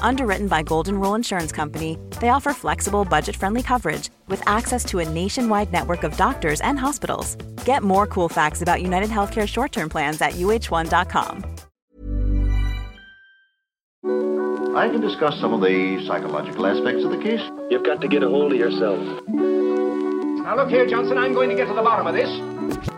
Underwritten by Golden Rule Insurance Company, they offer flexible, budget friendly coverage with access to a nationwide network of doctors and hospitals. Get more cool facts about United Healthcare short term plans at uh1.com. I can discuss some of the psychological aspects of the case. You've got to get a hold of yourself. Now look here, Johnson, I'm going to get to the bottom of this.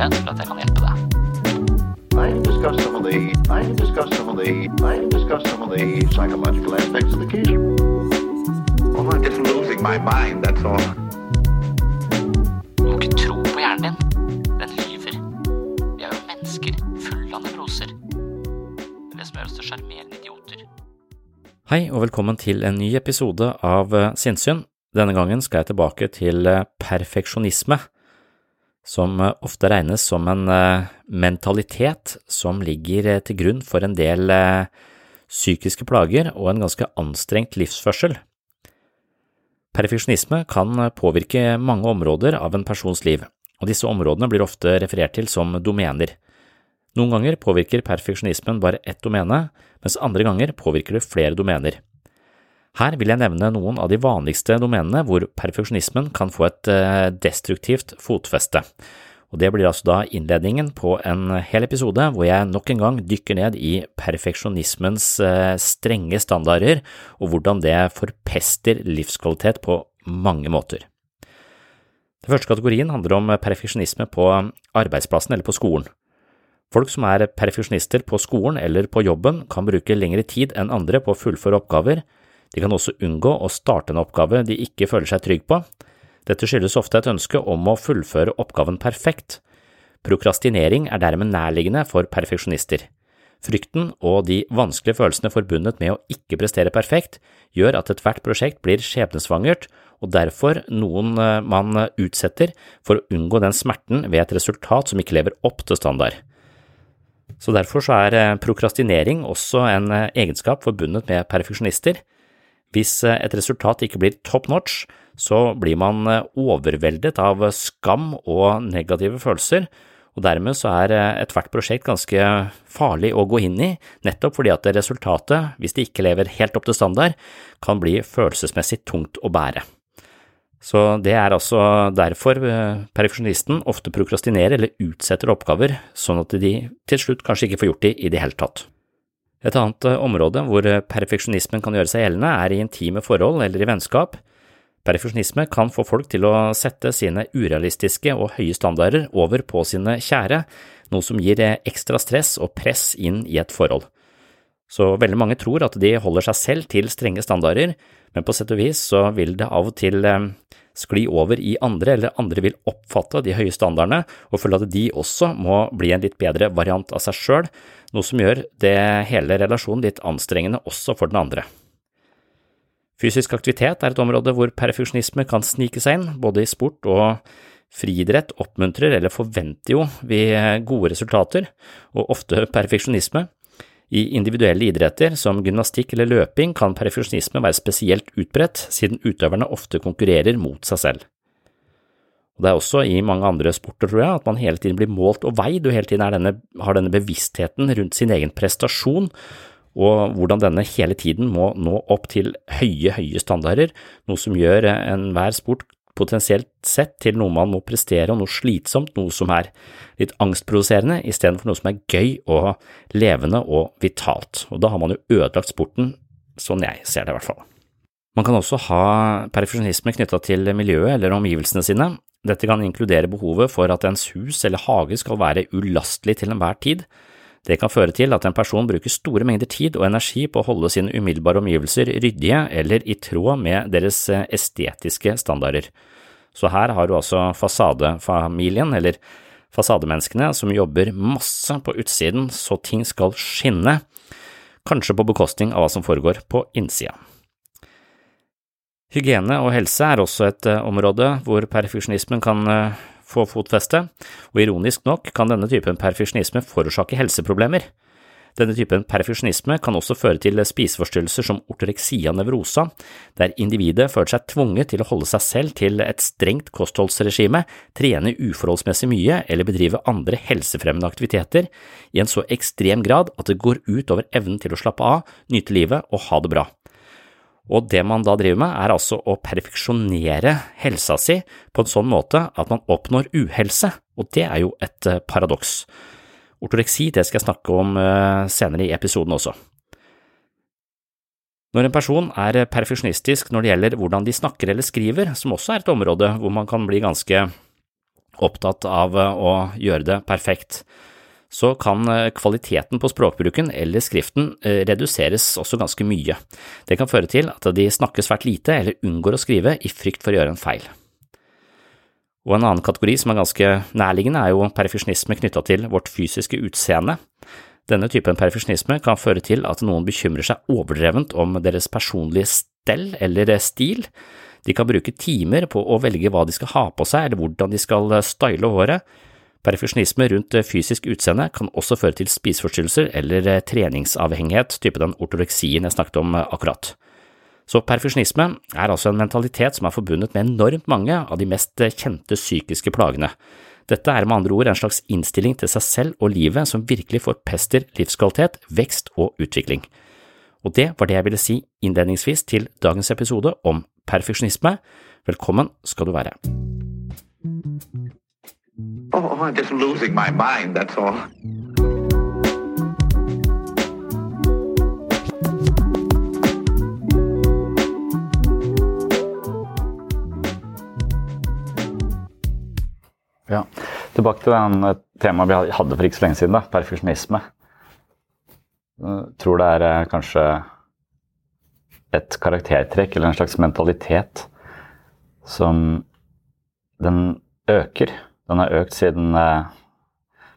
mulighet for at jeg kan hjelpe deg. I discuss some of the I discuss some of the I discuss some of the psychological aspects of the case. I'm just losing my mind, that's all. Du må ikke tro på hjernen din. Den lyver. Vi er jo mennesker fulle av nevroser. Det er det som gjør oss til sjarmerende idioter. Hei og velkommen til en ny episode av eh, Sinnsyn. Denne gangen skal jeg tilbake til eh, perfeksjonisme, som eh, ofte regnes som en eh, mentalitet som ligger eh, til grunn for en del psykiske plager og en ganske anstrengt livsførsel. Perfeksjonisme kan påvirke mange områder av en persons liv, og disse områdene blir ofte referert til som domener. Noen ganger påvirker perfeksjonismen bare ett domene, mens andre ganger påvirker det flere domener. Her vil jeg nevne noen av de vanligste domenene hvor perfeksjonismen kan få et eh, destruktivt fotfeste. Og Det blir altså da innledningen på en hel episode hvor jeg nok en gang dykker ned i perfeksjonismens eh, strenge standarder og hvordan det forpester livskvalitet på mange måter. Den første kategorien handler om perfeksjonisme på arbeidsplassen eller på skolen. Folk som er perfeksjonister på skolen eller på jobben, kan bruke lengre tid enn andre på å fullføre oppgaver. De kan også unngå å starte en oppgave de ikke føler seg trygg på. Dette skyldes ofte et ønske om å fullføre oppgaven perfekt. Prokrastinering er dermed nærliggende for perfeksjonister. Frykten og de vanskelige følelsene forbundet med å ikke prestere perfekt gjør at ethvert prosjekt blir skjebnesvangert, og derfor noen eh, man utsetter for å unngå den smerten ved et resultat som ikke lever opp til standard. Så derfor så er eh, prokrastinering også en eh, egenskap forbundet med perfeksjonister. Hvis et resultat ikke blir top notch, så blir man overveldet av skam og negative følelser, og dermed så er ethvert prosjekt ganske farlig å gå inn i, nettopp fordi at resultatet, hvis det ikke lever helt opp til standard, kan bli følelsesmessig tungt å bære. Så det er altså derfor perfeksjonisten ofte prokrastinerer eller utsetter oppgaver, sånn at de til slutt kanskje ikke får gjort de i det hele tatt. Et annet område hvor perfeksjonismen kan gjøre seg gjeldende, er i intime forhold eller i vennskap. Perfeksjonisme kan få folk til å sette sine urealistiske og høye standarder over på sine kjære, noe som gir ekstra stress og press inn i et forhold. Så veldig mange tror at de holder seg selv til strenge standarder, men på sett og vis så vil det av og til skli over i andre, eller andre vil oppfatte de høye standardene og føle at de også må bli en litt bedre variant av seg sjøl, noe som gjør det hele relasjonen litt anstrengende også for den andre. Fysisk aktivitet er et område hvor perfeksjonisme kan snike seg inn, både i sport og friidrett oppmuntrer eller forventer jo vi gode resultater, og ofte perfeksjonisme. I individuelle idretter som gymnastikk eller løping kan perfeksjonisme være spesielt utbredt, siden utøverne ofte konkurrerer mot seg selv. Og Det er også i mange andre sporter, tror jeg, at man hele tiden blir målt og veid, og hele tiden denne, har denne bevisstheten rundt sin egen prestasjon, og hvordan denne hele tiden må nå opp til høye, høye standarder, noe som gjør enhver sport potensielt sett til noe man må prestere og noe slitsomt, noe som er litt angstproduserende, istedenfor noe som er gøy og levende og vitalt. Og da har man jo ødelagt sporten, sånn jeg ser det i hvert fall. Man kan også ha perfeksjonisme knytta til miljøet eller omgivelsene sine. Dette kan inkludere behovet for at ens hus eller hage skal være ulastelig til enhver tid. Det kan føre til at en person bruker store mengder tid og energi på å holde sine umiddelbare omgivelser ryddige eller i tråd med deres estetiske standarder. Så her har du altså fasadefamilien, eller fasademenneskene, som jobber masse på utsiden så ting skal skinne, kanskje på bekostning av hva som foregår på innsida. Hygiene og helse er også et eh, område hvor perfeksjonismen kan eh, få fotfeste, og ironisk nok kan denne typen perfeksjonisme forårsake helseproblemer. Denne typen perfeksjonisme kan også føre til spiseforstyrrelser som ortoreksia nevrosa, der individet føler seg tvunget til å holde seg selv til et strengt kostholdsregime, trene uforholdsmessig mye eller bedrive andre helsefremmende aktiviteter i en så ekstrem grad at det går ut over evnen til å slappe av, nyte livet og ha det bra. Og det man da driver med, er altså å perfeksjonere helsa si på en sånn måte at man oppnår uhelse, og det er jo et eh, paradoks. Ortoreksi det skal jeg snakke om eh, senere i episoden også. Når en person er perfeksjonistisk når det gjelder hvordan de snakker eller skriver, som også er et område hvor man kan bli ganske opptatt av eh, å gjøre det perfekt, så kan eh, kvaliteten på språkbruken eller skriften reduseres også ganske mye. Det kan føre til at de snakker svært lite eller unngår å skrive i frykt for å gjøre en feil. Og en annen kategori som er ganske nærliggende, er jo perfeksjonisme knytta til vårt fysiske utseende. Denne typen perfeksjonisme kan føre til at noen bekymrer seg overdrevent om deres personlige stell eller stil. De kan bruke timer på å velge hva de skal ha på seg eller hvordan de skal style håret. Perfeksjonisme rundt fysisk utseende kan også føre til spiseforstyrrelser eller treningsavhengighet, type den ortoreksien jeg snakket om akkurat. Så perfeksjonisme er altså en mentalitet som er forbundet med enormt mange av de mest kjente psykiske plagene. Dette er med andre ord en slags innstilling til seg selv og livet som virkelig forpester livskvalitet, vekst og utvikling. Og det var det jeg ville si innledningsvis til dagens episode om perfeksjonisme. Velkommen skal du være. Oh, I'm just losing my mind, that's all. Ja. Tilbake til den eh, temaet vi hadde for ikke så lenge siden, da, perfeksjonisme. Eh, tror det er eh, kanskje et karaktertrekk eller en slags mentalitet som den øker. Den har økt siden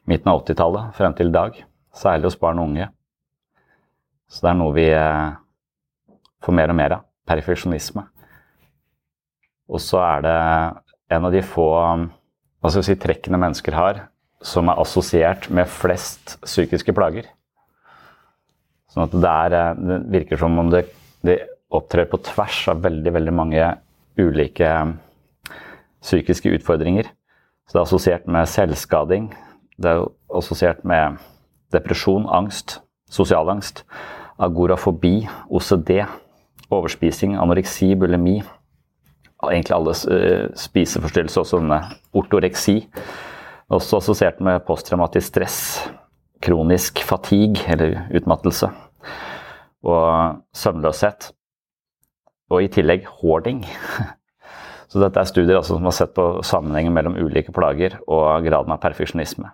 midten av 80-tallet frem til i dag, særlig hos barn og unge. Så det er noe vi får mer og mer av. Perfeksjonisme. Og så er det en av de få hva skal vi si, trekkene mennesker har som er assosiert med flest psykiske plager. Sånn at det, er, eh, det virker som om det, det, opptrer på tvers av veldig, veldig mange ulike eh, psykiske utfordringer. Så det er assosiert med selvskading, det er assosiert med depresjon, angst, sosial angst, agorafobi, OCD, overspising, anoreksi, bulimi, egentlig alle uh, spiseforstyrrelser, også denne ortoreksi. Også assosiert med posttraumatisk stress, kronisk fatigue, eller utmattelse, og søvnløshet. Og i tillegg hoarding. Så dette er studier altså som har sett på sammenhengen mellom ulike plager og graden av perfeksjonisme.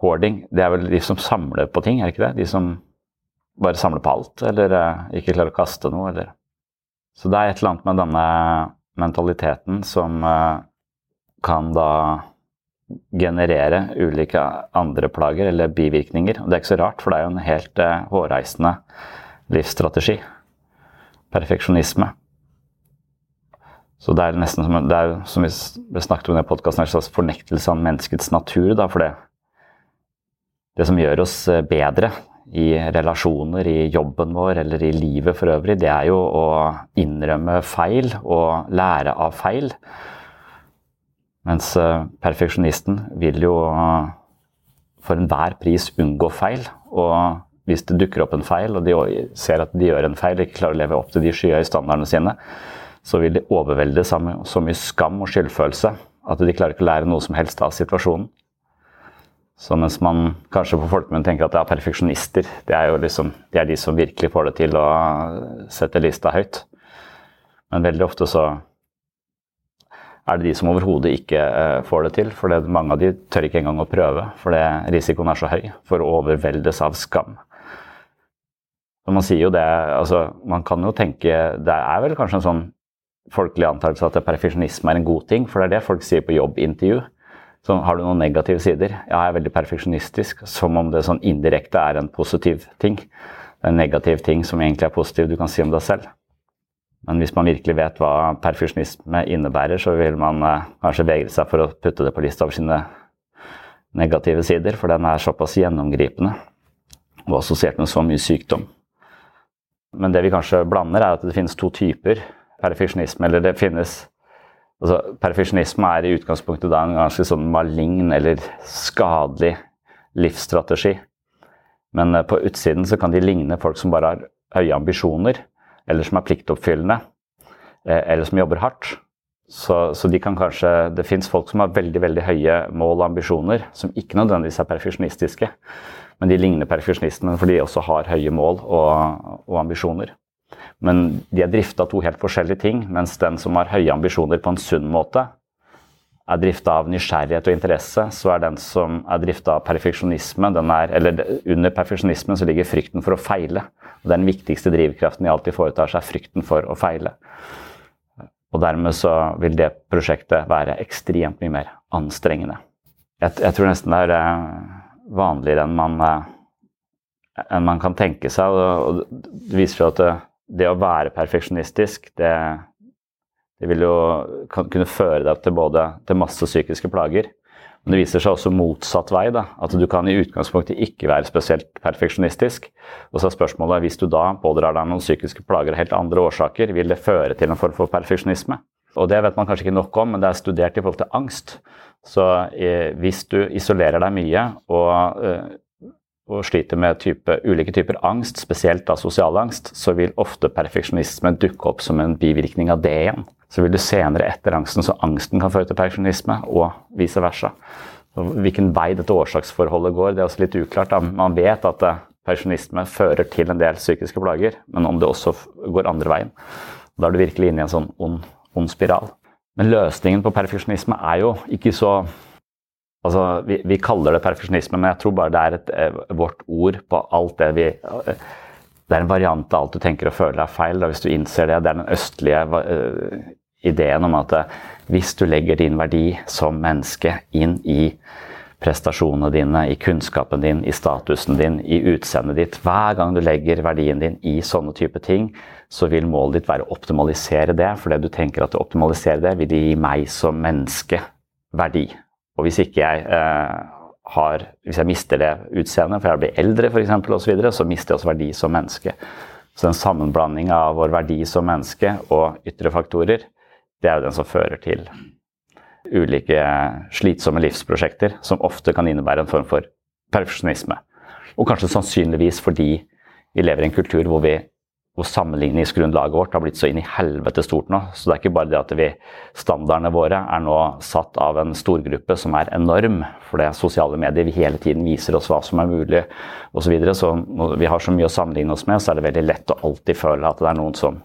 Hoarding, det er vel de som samler på ting, er det ikke det? De som bare samler på alt, eller uh, ikke klarer å kaste noe, eller Så det er et eller annet med denne mentaliteten som uh, kan da generere ulike andre plager eller bivirkninger. Og det er ikke så rart, for det er jo en helt uh, hårreisende livsstrategi. Perfeksjonisme. Så det er nesten som, det er, som vi snakket om i podkasten, en slags fornektelse av menneskets natur. Da, for det, det som gjør oss eh, bedre i relasjoner, i jobben vår eller i livet for øvrig, det er jo å innrømme feil og lære av feil. Mens eh, perfeksjonisten vil jo eh, for enhver pris unngå feil. Og hvis det dukker opp en feil, og de ser at de gjør en feil og ikke klarer å leve opp til de skyhøye standardene sine, så vil de overvelde så mye skam og skyldfølelse at de klarer ikke å lære noe som helst av situasjonen. Så mens man kanskje på folkemunne tenker at det er perfeksjonister, det er jo liksom, de er de som virkelig får det til å sette lista høyt. Men veldig ofte så er det de som overhodet ikke uh, får det til. For mange av de tør ikke engang å prøve, for risikoen er så høy for å overveldes av skam. Så man sier jo det, altså man kan jo tenke Det er vel kanskje en sånn folkelig antakelse at perfeksjonisme er en god ting, for det er det folk sier på jobbintervju. Så har du noen negative sider? Ja, jeg er veldig perfeksjonistisk. Som om det sånn indirekte er en positiv ting. Det er En negativ ting som egentlig er positiv du kan si om deg selv. Men hvis man virkelig vet hva perfeksjonisme innebærer, så vil man eh, kanskje vegre seg for å putte det på lista over sine negative sider, for den er såpass gjennomgripende og assosiert med så mye sykdom. Men det vi kanskje blander, er at det finnes to typer perfeksjonisme. Eller det finnes altså Perfeksjonisme er i utgangspunktet da en ganske sånn malign eller skadelig livsstrategi. Men eh, på utsiden så kan de ligne folk som bare har høye ambisjoner, eller som er pliktoppfyllende, eh, eller som jobber hardt. Så, så de kan kanskje, Det fins folk som har veldig veldig høye mål og ambisjoner, som ikke nødvendigvis er perfeksjonistiske. Men de ligner perfeksjonistene fordi de også har høye mål og, og ambisjoner. Men de er drifta av to helt forskjellige ting, mens den som har høye ambisjoner på en sunn måte, er drifta av nysgjerrighet og interesse, så er den som er drifta av perfeksjonisme er, Eller under perfeksjonismen så ligger frykten for å feile. Og Den viktigste drivkraften de alltid foretar seg, er frykten for å feile. Og dermed så vil det prosjektet være ekstremt mye mer anstrengende. Jeg, jeg tror nesten det er eh, vanligere enn man, eh, enn man kan tenke seg. Og det viser jo at det, å være perfeksjonistisk, det, det, vil jo kunne føre deg til både til masse psykiske plager. Men det viser seg også motsatt vei. da, At du kan i utgangspunktet ikke være spesielt perfeksjonistisk. Og så er spørsmålet hvis du da pådrar deg noen psykiske plager av helt andre årsaker, vil det føre til en form for perfeksjonisme? Og det vet man kanskje ikke nok om, men det er studert i forhold til angst. Så eh, hvis du isolerer deg mye og eh, og sliter med type, ulike typer angst, spesielt da sosial angst, så vil ofte perfeksjonisme dukke opp som en bivirkning av det igjen. Så vil du senere etter angsten, så angsten kan føre til perfeksjonisme, og vice versa. Og hvilken vei dette årsaksforholdet går, det er også litt uklart. Da. Man vet at eh, perfeksjonisme fører til en del psykiske plager, men om det også går andre veien. Da er du virkelig inne i en sånn ond, ond spiral. Men løsningen på perfeksjonisme er jo ikke så Altså, vi, vi, kaller det perfeksjonisme, men jeg tror bare det er et, eh, vårt ord på alt det vi eh, Det er en variant av alt du tenker og føler er feil, da, hvis du innser det. Det er den østlige uh, ideen om at hvis du legger din verdi som menneske inn i prestasjonene dine, i kunnskapen din, i statusen din, i utseendet ditt Hver gang du legger verdien din i sånne type ting, så vil målet ditt være å optimalisere det. For det du tenker at du optimaliserer det, vil gi meg som menneske verdi. Og hvis ikke jeg eh, har Hvis jeg mister det utseendet, for jeg blir eldre f.eks., osv., så, videre, så mister jeg også verdi som menneske. Så den sammenblandinga av vår verdi som menneske og ytre faktorer, det er jo den som fører til ulike slitsomme livsprosjekter, som ofte kan innebære en form for perfeksjonisme. Og kanskje sannsynligvis fordi vi lever i en kultur hvor vi hvor sammenligningsgrunnlaget vårt har blitt så inn i helvete stort nå. Så det er ikke bare det at vi, standardene våre er nå satt av en storgruppe som er enorm, for det er sosiale medier vi hele tiden viser oss hva som er mulig osv. Så, videre. så når vi har så mye å sammenligne oss med, så er det veldig lett å alltid føle at det er noen som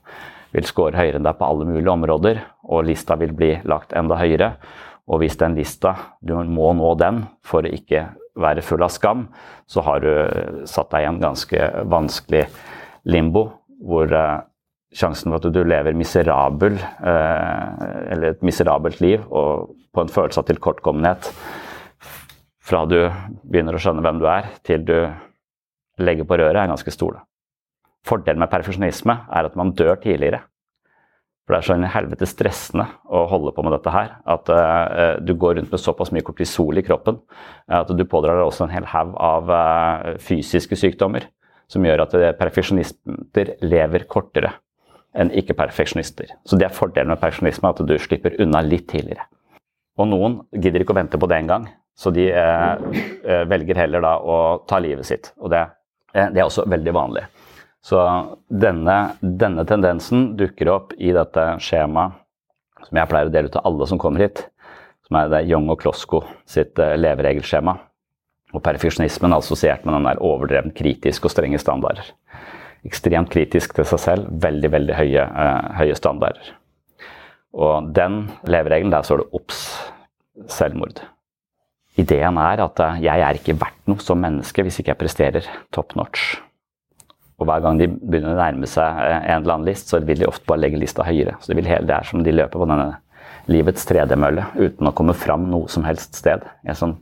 vil score høyere enn deg på alle mulige områder, og lista vil bli lagt enda høyere. Og hvis den lista, du må nå den for å ikke være full av skam, så har du satt deg i en ganske vanskelig limbo hvor sjansen for at du lever miserabel, eh, eller et miserabelt liv og på en følelse av tilkortkommenhet fra du begynner å skjønne hvem du er, til du legger på røret, er ganske stor. Fordelen med perfeksjonisme er at man dør tidligere. For det er så helvete stressende å holde på med dette her. At uh, du går rundt med såpass mye kortisol i kroppen at du pådrar deg også en hel haug av uh, fysiske sykdommer. Som gjør at perfeksjonister lever kortere enn ikke-perfeksjonister. Så det er fordelen med perfeksjonisme, at du slipper unna litt tidligere. Og noen gidder ikke å vente på det engang, så de eh, velger heller da å ta livet sitt. Og det, det er også veldig vanlig. Så denne, denne, tendensen dukker opp i dette skjemaet som jeg pleier å dele ut til alle som kommer hit, som er det Young og Klosko sitt uh, leveregelskjema. Og perfeksjonismen er assosiert med den der overdrevent kritiske og strenge standarder. Ekstremt kritisk til seg selv, veldig, veldig høye, uh, høye standarder. Og den leveregelen, der står det obs selvmord. Ideen er at uh, jeg er ikke verdt noe som menneske hvis ikke jeg presterer top notch. Og hver gang de begynner å nærme seg eh, en eller annen list, så vil de ofte bare legge lista høyere. Så det, vil hele, det er som de løper på denne livets tredemølle uten å komme fram noe som helst sted. En sånn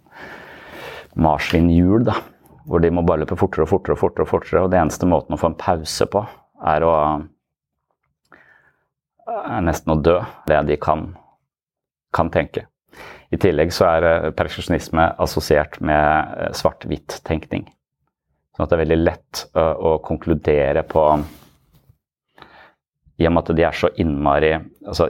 marsvinhjul, da. Hvor de må bare løpe fortere og fortere og fortere. Og fortere, og det eneste måten å få en pause på, er å er nesten å dø. Det de kan, kan tenke. I tillegg så er eh, perfeksjonisme assosiert med eh, svart-hvitt-tenkning. Sånn at det er veldig lett å, å konkludere på I og med at de er så innmari altså,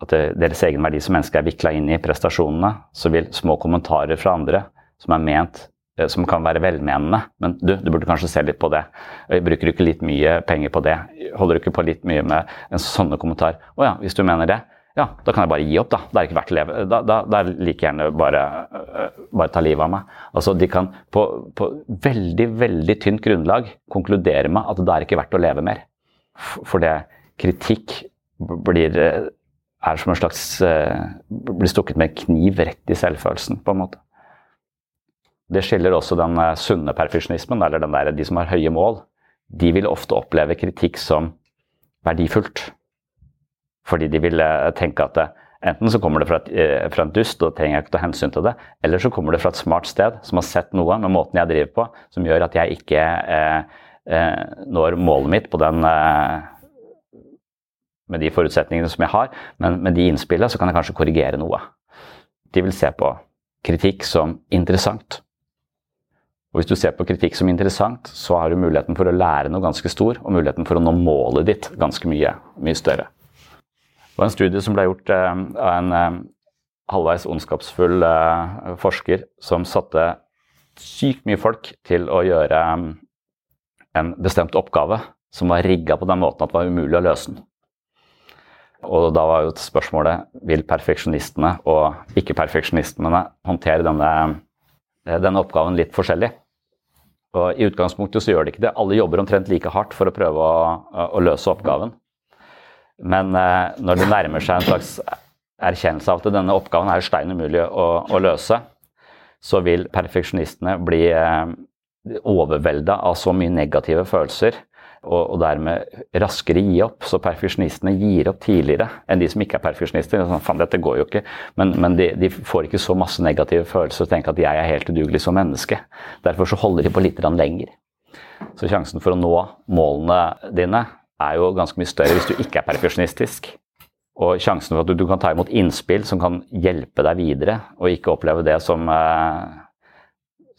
At deres deres egenverdi som mennesker er vikla inn i prestasjonene, så vil små kommentarer fra andre som er ment eh, som kan være velmenende, men du, du burde kanskje se litt på det. Bruker du ikke litt mye penger på det? Holder du ikke på litt mye med en sånne kommentar? Å ja, hvis du mener det, ja, da kan jeg bare gi opp, da. Det er ikke verdt å leve. Da, da, da er det like gjerne bare, uh, bare ta livet av meg. Altså, De kan på, på, veldig, veldig tynt grunnlag konkludere med at det er ikke verdt å leve mer. For det kritikk blir eh, er som en slags Blir stukket med en kniv rett i selvfølelsen, på en måte. Det skiller også den uh, sunne perfeksjonismen, eller der, de som har høye mål. De vil ofte oppleve kritikk som verdifullt. Fordi de vil eh, tenke at det, enten så kommer det fra, et, eh, fra en dust, og trenger jeg ikke ta hensyn til det, eller så kommer det fra et smart sted som har sett noe med måten jeg driver på, som gjør at jeg ikke eh, eh, når målet mitt på den eh, med de forutsetningene som jeg har, men med de innspillene så kan jeg kanskje korrigere noe. De vil se på kritikk som interessant. Og Hvis du ser på kritikk som interessant, så har du muligheten for å lære noe ganske stor, og muligheten for å nå målet ditt ganske mye, mye større. Det var en studie som ble gjort eh, av en eh, halvveis ondskapsfull eh, forsker som satte sykt mye folk til å gjøre en bestemt oppgave som var rigga på den måten at det var umulig å løse den. Og da var jo spørsmålet vil perfeksjonistene og ikke-perfeksjonistene håndtere denne, denne, oppgaven litt forskjellig. Og I utgangspunktet så gjør de ikke det. Alle jobber omtrent like hardt for å prøve å, å løse oppgaven. Men eh, når det nærmer seg en slags erkjennelse av at denne oppgaven er stein umulig å, å løse, så vil perfeksjonistene bli eh, overvelda av så mye negative følelser og, dermed raskere gi opp. Så perfeksjonistene gir opp tidligere enn de som ikke er perfeksjonister. Sånn, dette går jo ikke. Men, men de, de, får ikke så masse negative følelser og tenker at jeg er helt udugelig som menneske. Derfor så holder de på litt lenger. Så sjansen for å nå målene dine er jo ganske mye større hvis du ikke er perfeksjonistisk. Og sjansen for at du, kan ta imot innspill som kan hjelpe deg videre, og ikke oppleve det som, eh,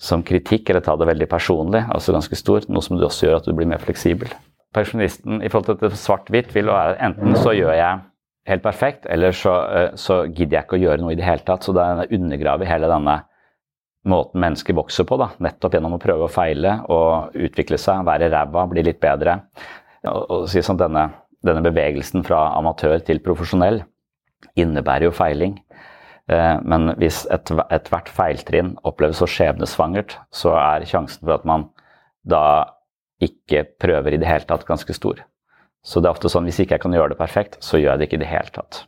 som kritikk eller ta det veldig personlig, altså ganske stor. Noe som også gjør at du blir mer fleksibel. Pensjonisten i forhold til svart-hvitt vil være enten så gjør jeg helt perfekt, eller så, eh, så, gidder jeg ikke å gjøre noe i det hele tatt. Så det undergraver hele denne måten mennesker vokser på, da. nettopp gjennom å prøve og feile og utvikle seg, være ræva, bli litt bedre å si sånn, denne, denne, bevegelsen fra amatør til profesjonell innebærer jo feiling. Eh, men hvis ethvert et feiltrinn oppleves så skjebnesvangert, så er sjansen for at man da ikke prøver i det hele tatt, ganske stor. Så det er ofte sånn hvis ikke jeg kan gjøre det perfekt, så gjør jeg det ikke i det hele tatt.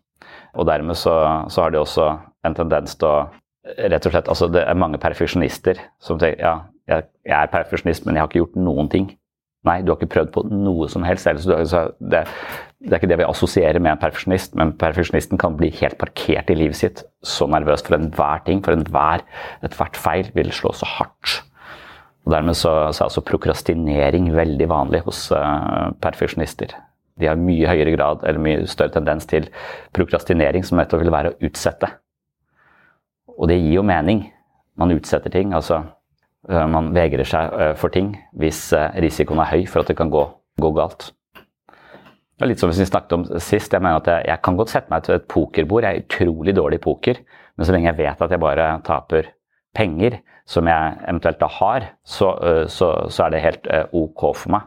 Og dermed så, så har de også en tendens til å rett og slett, altså Det er mange perfeksjonister som tenker ja, jeg, jeg er perfeksjonist, men jeg har ikke gjort noen ting. Nei, du har ikke prøvd på noe som helst. Det, det er ikke det vi assosierer med en perfeksjonist, men perfeksjonisten kan bli helt parkert i livet sitt. Så nervøs for enhver ting, for enhver, ethvert feil vil slå så hardt. Og Dermed så, så er altså prokrastinering veldig vanlig hos uh, perfeksjonister. De har mye høyere grad, eller mye større tendens til prokrastinering, som nettopp vil være å utsette. Og det gir jo mening. Man utsetter ting. altså uh, Man vegrer seg uh, for ting hvis risikoen er høy for at det kan gå, gå galt. Det litt som vi snakket om sist. Jeg mener at jeg, jeg kan godt sette meg til et pokerbord. Jeg er utrolig dårlig i poker, men så lenge jeg vet at jeg bare taper penger, som jeg eventuelt da har, så, øh, så, så er det helt øh, ok for meg.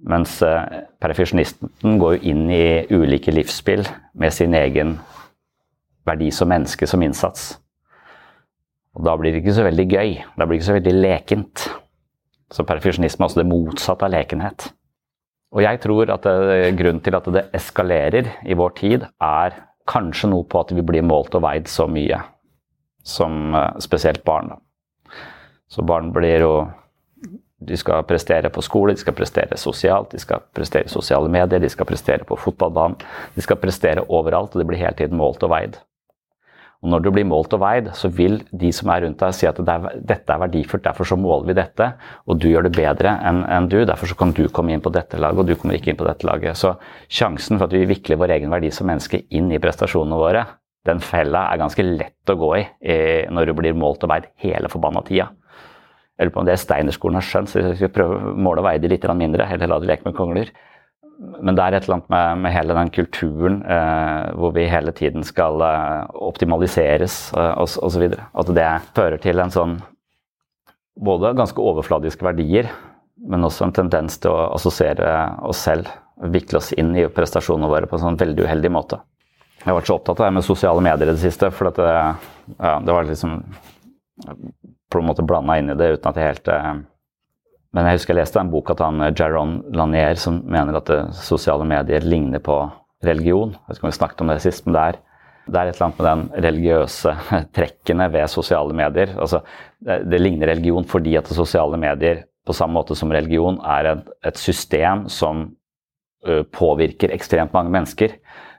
Mens øh, perfeksjonisten går jo inn i ulike livsspill med sin egen verdi som menneske som innsats. Og da blir det ikke så veldig gøy. Da blir det ikke så veldig lekent. Så perfeksjonisme er også det motsatte av lekenhet. Og jeg tror at grunnen til at det eskalerer i vår tid, er kanskje noe på at vi blir målt og veid så mye. Som eh, spesielt barn. Da. Så barn blir jo De skal prestere på skole, de skal prestere sosialt, de skal prestere i sosiale medier, de skal prestere på fotballbanen. De skal prestere overalt, og de blir hele tiden målt og veid. Og når du blir målt og veid, så vil de som er rundt deg si at det er, dette er verdifullt, derfor så måler vi dette, og du gjør det bedre enn en du, derfor så kan du komme inn på dette laget, og du kommer ikke inn på dette laget. Så sjansen for at vi vikler vår egen verdi som menneske inn i prestasjonene våre, den fella er ganske lett å gå i når du blir målt og veid hele forbanna tida. Jeg lurer på om det Steinerskolen har skjønt, så vi skal prøve å måle og veie de litt mindre, eller la de leke med kongler men det er et eller annet med, med hele den kulturen eh, hvor vi hele tiden skal eh, optimaliseres eh, osv. At det fører til en sånn både ganske overfladiske verdier, men også en tendens til å assosiere oss selv, vikle oss inn i prestasjonene våre på en sånn veldig uheldig måte. Jeg har vært så opptatt av det med sosiale medier i det siste, for det, ja, det var liksom på en måte blanda inn i det uten at jeg helt eh, men jeg husker jeg leste en bok at han eh, Jaron Lanier som mener at eh, sosiale medier ligner på religion. Jeg vet ikke om vi snakket om det sist, men det er, det er et eller annet med den religiøse trekkene ved sosiale medier. Altså, det, det, ligner religion fordi at sosiale medier på samme måte som religion er et, et system som påvirker ekstremt mange mennesker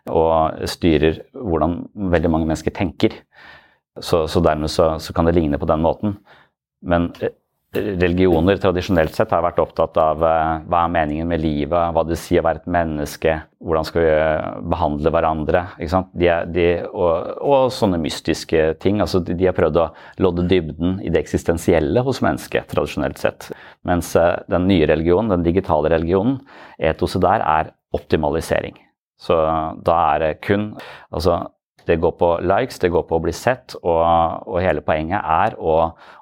og styrer hvordan veldig mange mennesker tenker. Så, så dermed så, så, kan det ligne på den måten. Men religioner tradisjonelt sett har vært opptatt av uh, hva er meningen med livet, hva det sier å være et menneske, hvordan skal vi eh, behandle hverandre. De de, og, og, sånne mystiske ting. Altså, de, de, har prøvd å lodde dybden i det eksistensielle hos mennesket, tradisjonelt sett. Mens uh, den nye religionen, den digitale religionen, etoset der er optimalisering. Så da er det kun altså, det går på likes, det går på å bli sett, og, og hele poenget er å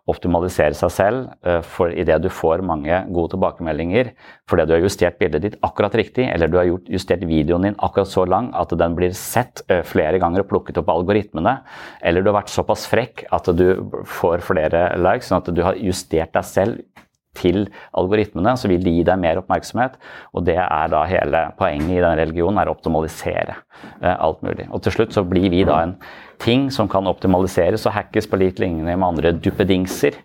optimalisere seg selv uh, for idet du får mange gode tilbakemeldinger fordi du har justert bildet ditt akkurat riktig, eller du har justert videoen din akkurat så lang at den blir sett uh, flere ganger og plukket opp av algoritmene, eller du har vært såpass frekk at du får flere likes, sånn at du har justert deg selv til algoritmene, så vil de gi deg mer oppmerksomhet. Og det er da hele poenget i den religionen, er å optimalisere eh, alt mulig. Og til slutt så blir vi da en ting som kan optimaliseres og hackes på lik lignende med andre duppedingser.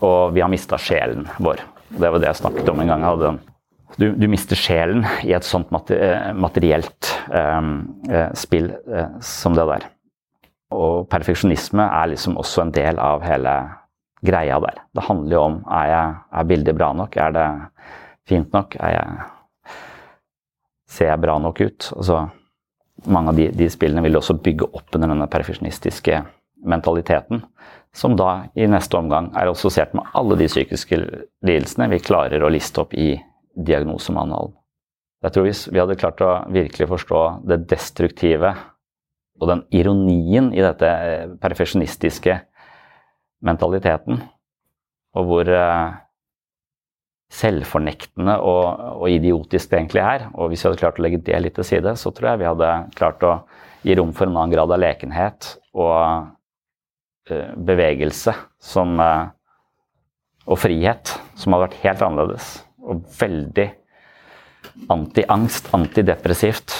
Og vi har mista sjelen vår. Det var det jeg snakket om en gang. Du, du, mister sjelen i et sånt eh, materielt eh, eh, spill eh, som det der. Og perfeksjonisme er liksom også en del av hele greia der. Det handler jo om er, jeg, er bildet bra nok, er det fint nok, jeg, ser jeg bra nok ut? Altså, mange av de, de, spillene vil også bygge opp under denne perfeksjonistiske mentaliteten, som da i neste omgang er assosiert med alle de psykiske lidelsene vi klarer å liste opp i diagnosemanualen. Jeg tror Hvis vi hadde klart å virkelig forstå det destruktive og den ironien i dette perfeksjonistiske mentaliteten. Og hvor uh, selvfornektende og, og, idiotisk det egentlig er. Og hvis vi hadde klart å legge det litt til side, så tror jeg vi hadde klart å gi rom for en annen grad av lekenhet og uh, bevegelse som, uh, og frihet, som hadde vært helt annerledes. Og veldig anti-angst, antidepressivt.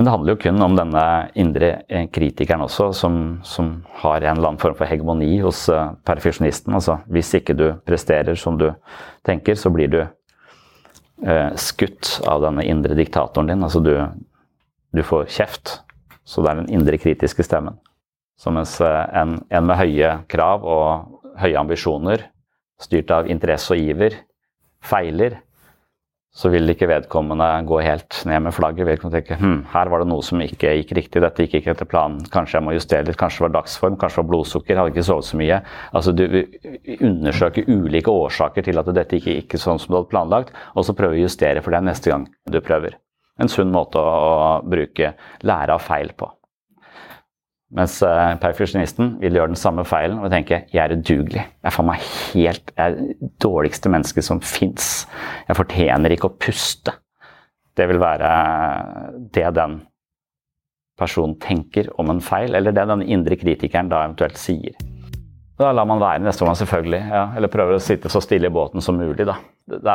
Men det handler jo kun om denne indre eh, kritikeren også, som, som har en eller annen form for hegemoni hos uh, perfeksjonisten. Altså, hvis ikke du presterer som du tenker, så blir du eh, skutt av denne indre diktatoren din. Altså, du, du får kjeft. Så det er den indre kritiske stemmen. Så mens uh, en, en med høye krav og høye ambisjoner, styrt av interesse og iver, feiler, så vil ikke vedkommende gå helt ned med flagget. Vedkommende tenke hm, her var det noe som ikke gikk riktig, dette gikk ikke etter planen, kanskje jeg må justere litt, kanskje det var dagsform, kanskje det var blodsukker, hadde ikke sovet så mye. Altså Du undersøker ulike årsaker til at dette ikke gikk sånn som du hadde planlagt, og så prøver å justere for det neste gang du prøver. En sunn måte å bruke lære av feil på. Mens uh, perfeksjonisten vil gjøre den samme feilen og tenke jeg er udugelig. Jeg er meg helt jeg er dårligste mennesket som fins. Jeg fortjener ikke å puste. Det vil være det den personen tenker om en feil, eller det den indre kritikeren da eventuelt sier. Da lar man være neste gang, selvfølgelig. Ja, eller prøver å sitte så stille i båten som mulig. Da.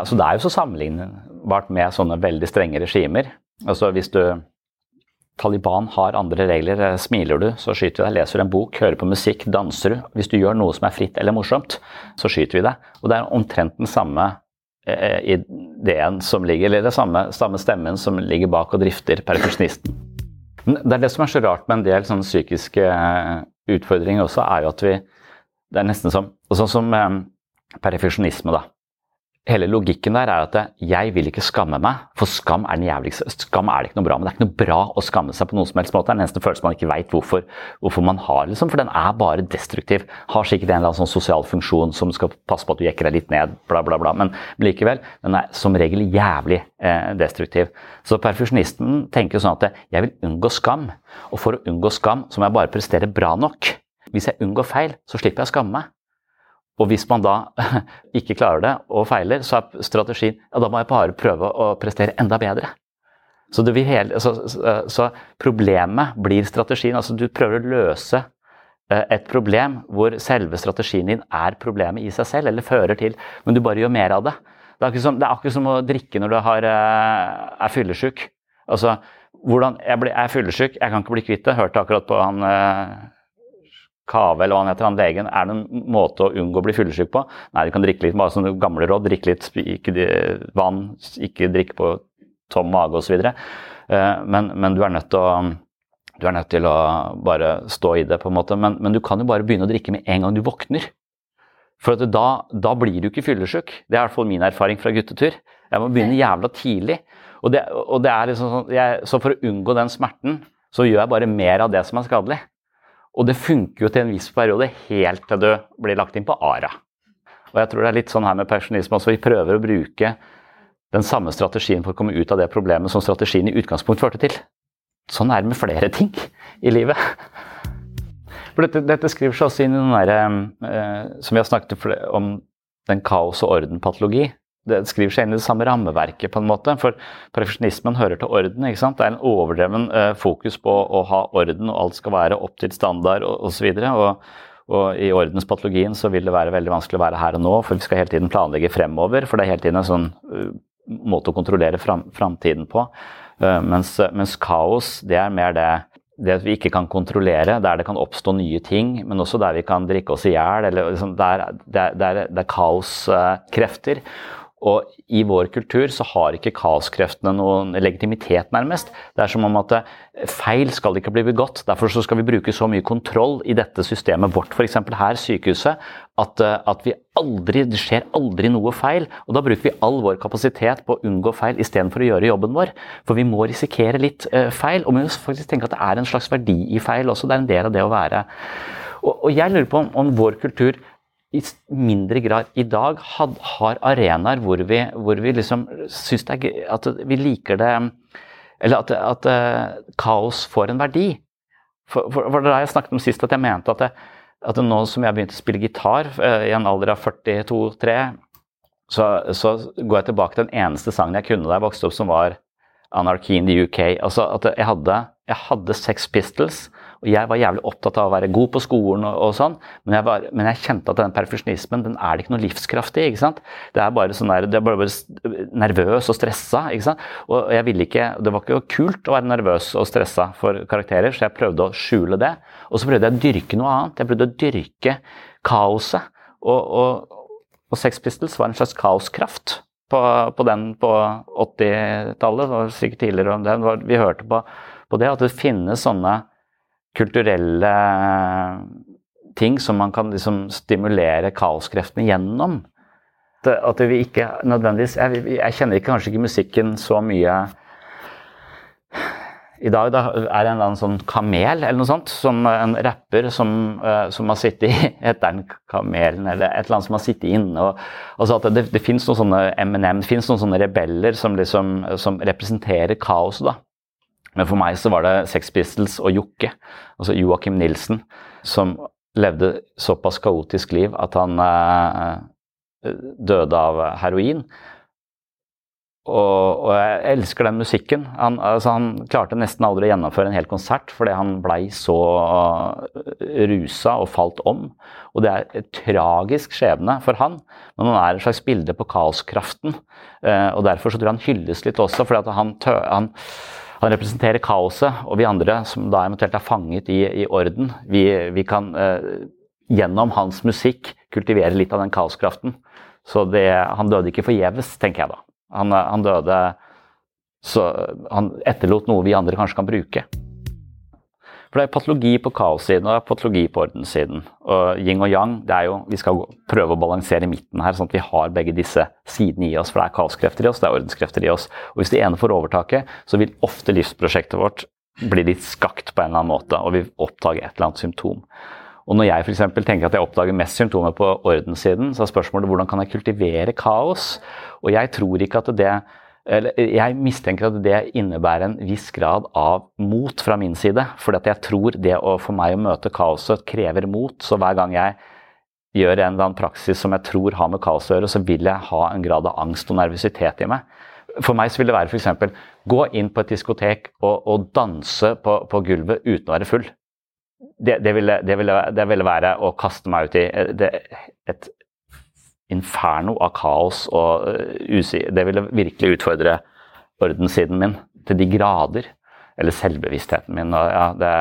Så det er jo så sammenlignbart med sånne veldig strenge regimer. Altså hvis du Taliban har andre regler. Eh, smiler du, så skyter vi deg. Leser du en bok, hører på musikk, danser du. Hvis du gjør noe som er fritt eller morsomt, så skyter vi deg. Og det er omtrent den samme eh, ideen som ligger, eller den samme, samme, stemmen som ligger bak og drifter perfeksjonisten. Det er det som er så rart med en del sånne psykiske eh, utfordringer også, er jo at vi Det er nesten som Sånn som perfeksjonisme, da hele logikken der er at jeg vil ikke skamme meg, for skam er den jævligste. Skam er det ikke noe bra, med. det er ikke noe bra å skamme seg på noen som helst måte. Det er den eneste følelsen man ikke veit hvorfor, hvorfor, man har, liksom, for den er bare destruktiv. Har sikkert en eller annen sånn sosial funksjon som skal passe på at du jekker deg litt ned, bla, bla, bla. Men likevel, den er som regel jævlig eh, destruktiv. Så perfusjonisten tenker sånn at jeg vil unngå skam, og for å unngå skam så må jeg bare prestere bra nok. Hvis jeg unngår feil, så slipper jeg å skamme meg. Og hvis man da ikke klarer det og feiler, så er strategien ja, da må jeg bare prøve å prestere enda bedre. Så, hele, så, så problemet blir strategien. Altså du prøver å løse eh, et problem hvor selve strategien din er problemet i seg selv, eller fører til Men du bare gjør mer av det. Det er, som, det er akkurat som å drikke når du har, eh, er fyllesyk. Altså, hvordan, jeg, ble, jeg er fyllesyk, jeg kan ikke bli kvitt det. Hørte akkurat på han eh, Kave eller hva han heter, han legen, er det en måte å unngå å bli fyllesyk på? Nei, du kan drikke litt, bare som gamle råd. Drikke litt ikke vann, ikke drikke på tom mage osv. Eh, men, men du er nødt til å du er nødt til å bare stå i det, på en måte. Men, men du kan jo bare begynne å drikke med en gang du våkner. For da, da, blir du ikke fyllesyk. Det er i hvert fall min erfaring fra guttetur. Jeg må begynne jævla tidlig. Og det, og det er liksom sånn, jeg, så for å unngå den smerten, så gjør jeg bare mer av det som er skadelig. Og det funker jo til en viss periode, helt til du blir lagt inn på ARA. Og jeg tror det er litt sånn her med pensjonisme også. Vi prøver å bruke den samme strategien for å komme ut av det problemet som strategien i utgangspunkt førte til. Sånn er det med flere ting i livet. For dette, dette skriver seg også inn i den derre eh, som vi har snakket om, den kaos- og orden-patologi. Det skriver seg inn i det samme rammeverket, på en måte. For perfeksjonismen hører til orden. ikke sant? Det er en overdreven eh, fokus på å ha orden, og alt skal være opp til standard osv. Og, og, og i ordenspatologien så vil det være veldig vanskelig å være her og nå, for vi skal hele tiden planlegge fremover. For det er hele tiden en sånn uh, måte å kontrollere fram, framtiden på. Uh, mens, mens, kaos, det er mer det det vi ikke kan kontrollere, der det kan oppstå nye ting, men også der vi kan drikke oss i hjel. Liksom, det, det, er kaoskrefter. Og i vår kultur så har ikke kaoskreftene noen legitimitet, nærmest. Det er som om at eh, feil skal ikke bli begått. Derfor så skal vi bruke så mye kontroll i dette systemet vårt, f.eks. her, sykehuset, at, eh, at aldri, det skjer aldri noe feil. Og da bruker vi all vår kapasitet på å unngå feil istedenfor å gjøre jobben vår. For vi må risikere litt uh, feil, og vi må faktisk tenke at det er en slags verdi i feil også. Det er en del av det å være. Og, og jeg lurer på om, om vår kultur i mindre grad i dag had, har arenaer hvor vi, hvor vi liksom syns det er gøy At vi liker det Eller at, at uh, kaos får en verdi. For, for, for, det har jeg snakket om sist, at jeg mente at, det, at nå som jeg begynte å spille gitar uh, i en alder av 42-3, så, så, går jeg tilbake til den eneste sangen jeg kunne da jeg vokste opp, som var Anarchy in the UK. Altså at jeg hadde, jeg hadde Sex Pistols og jeg var jævlig opptatt av å være god på skolen og, og sånn, men jeg, var, men jeg, kjente at den perfeksjonismen den er det ikke noe livskraftig i. ikke sant? Det er bare sånn der, det er bare, bare nervøs og stressa. ikke sant? Og jeg ville ikke, Det var ikke kult å være nervøs og stressa for karakterer, så jeg prøvde å skjule det. Og så prøvde jeg å dyrke noe annet. Jeg prøvde å dyrke kaoset. Og, og, og Sex Pistols var en slags kaoskraft på, på den på 80-tallet, sikkert tidligere. om Det, vi hørte på, på det, at det finnes sånne kulturelle ting som man kan liksom stimulere kaoskreftene gjennom. At vi ikke nødvendigvis jeg, jeg, kjenner ikke, kanskje ikke musikken så mye i dag da, er det en eller annen sånn kamel eller noe sånt, som en rapper som, uh, som har sittet i Heter den Kamelen eller et eller annet som har sittet inne og altså at Det, det fins noen sånne MNM, det fins noen sånne rebeller som, liksom, som representerer kaoset. da. Men for meg så var det Sex Pistols og Jokke, altså Joakim Nilsen, som levde såpass kaotisk liv at han eh, døde av heroin. Og, og, jeg elsker den musikken. Han, altså han, klarte nesten aldri å gjennomføre en hel konsert fordi han blei så uh, rusa og falt om. Og det er et tragisk skjebne for han, men han er et slags bilde på kaoskraften. Uh, og derfor så tror jeg han hylles litt også, fordi han, tø, han han representerer kaoset, og vi andre som da eventuelt er fanget i, i orden, vi, vi kan eh, gjennom hans musikk kultivere litt av den kaoskraften. Så det, han døde ikke forgjeves, tenker jeg da. Han, han døde så han etterlot noe vi andre kanskje kan bruke. For det er patologi på kaossiden og patologi på ordenssiden. Og yin og yang, det er jo, vi skal prøve å balansere midten her, sånn at vi har begge disse sidene i oss. For det er kaoskrefter i oss, det er ordenskrefter i oss. Og hvis det ene får overtaket, så vil ofte livsprosjektet vårt bli litt skakt på en eller annen måte, og vi oppdager et eller annet symptom. Og når jeg f.eks. tenker at jeg oppdager mest symptomer på ordenssiden, så er spørsmålet hvordan kan jeg kultivere kaos? Og jeg tror ikke at det jeg mistenker at det innebærer en viss grad av mot fra min side. For jeg tror det å for meg å møte kaoset krever mot. Så hver gang jeg gjør en eller annen praksis som jeg tror har med kaos å gjøre, så vil jeg ha en grad av angst og nervøsitet i meg. For meg så vil det være f.eks. gå inn på et diskotek og, og danse på, på, gulvet uten å være full. Det, det, ville, det, ville, det, ville, være å kaste meg ut i et inferno av kaos og uh, Det ville virkelig utfordre ordenssiden min til de grader. Eller selvbevisstheten min. Og, ja, det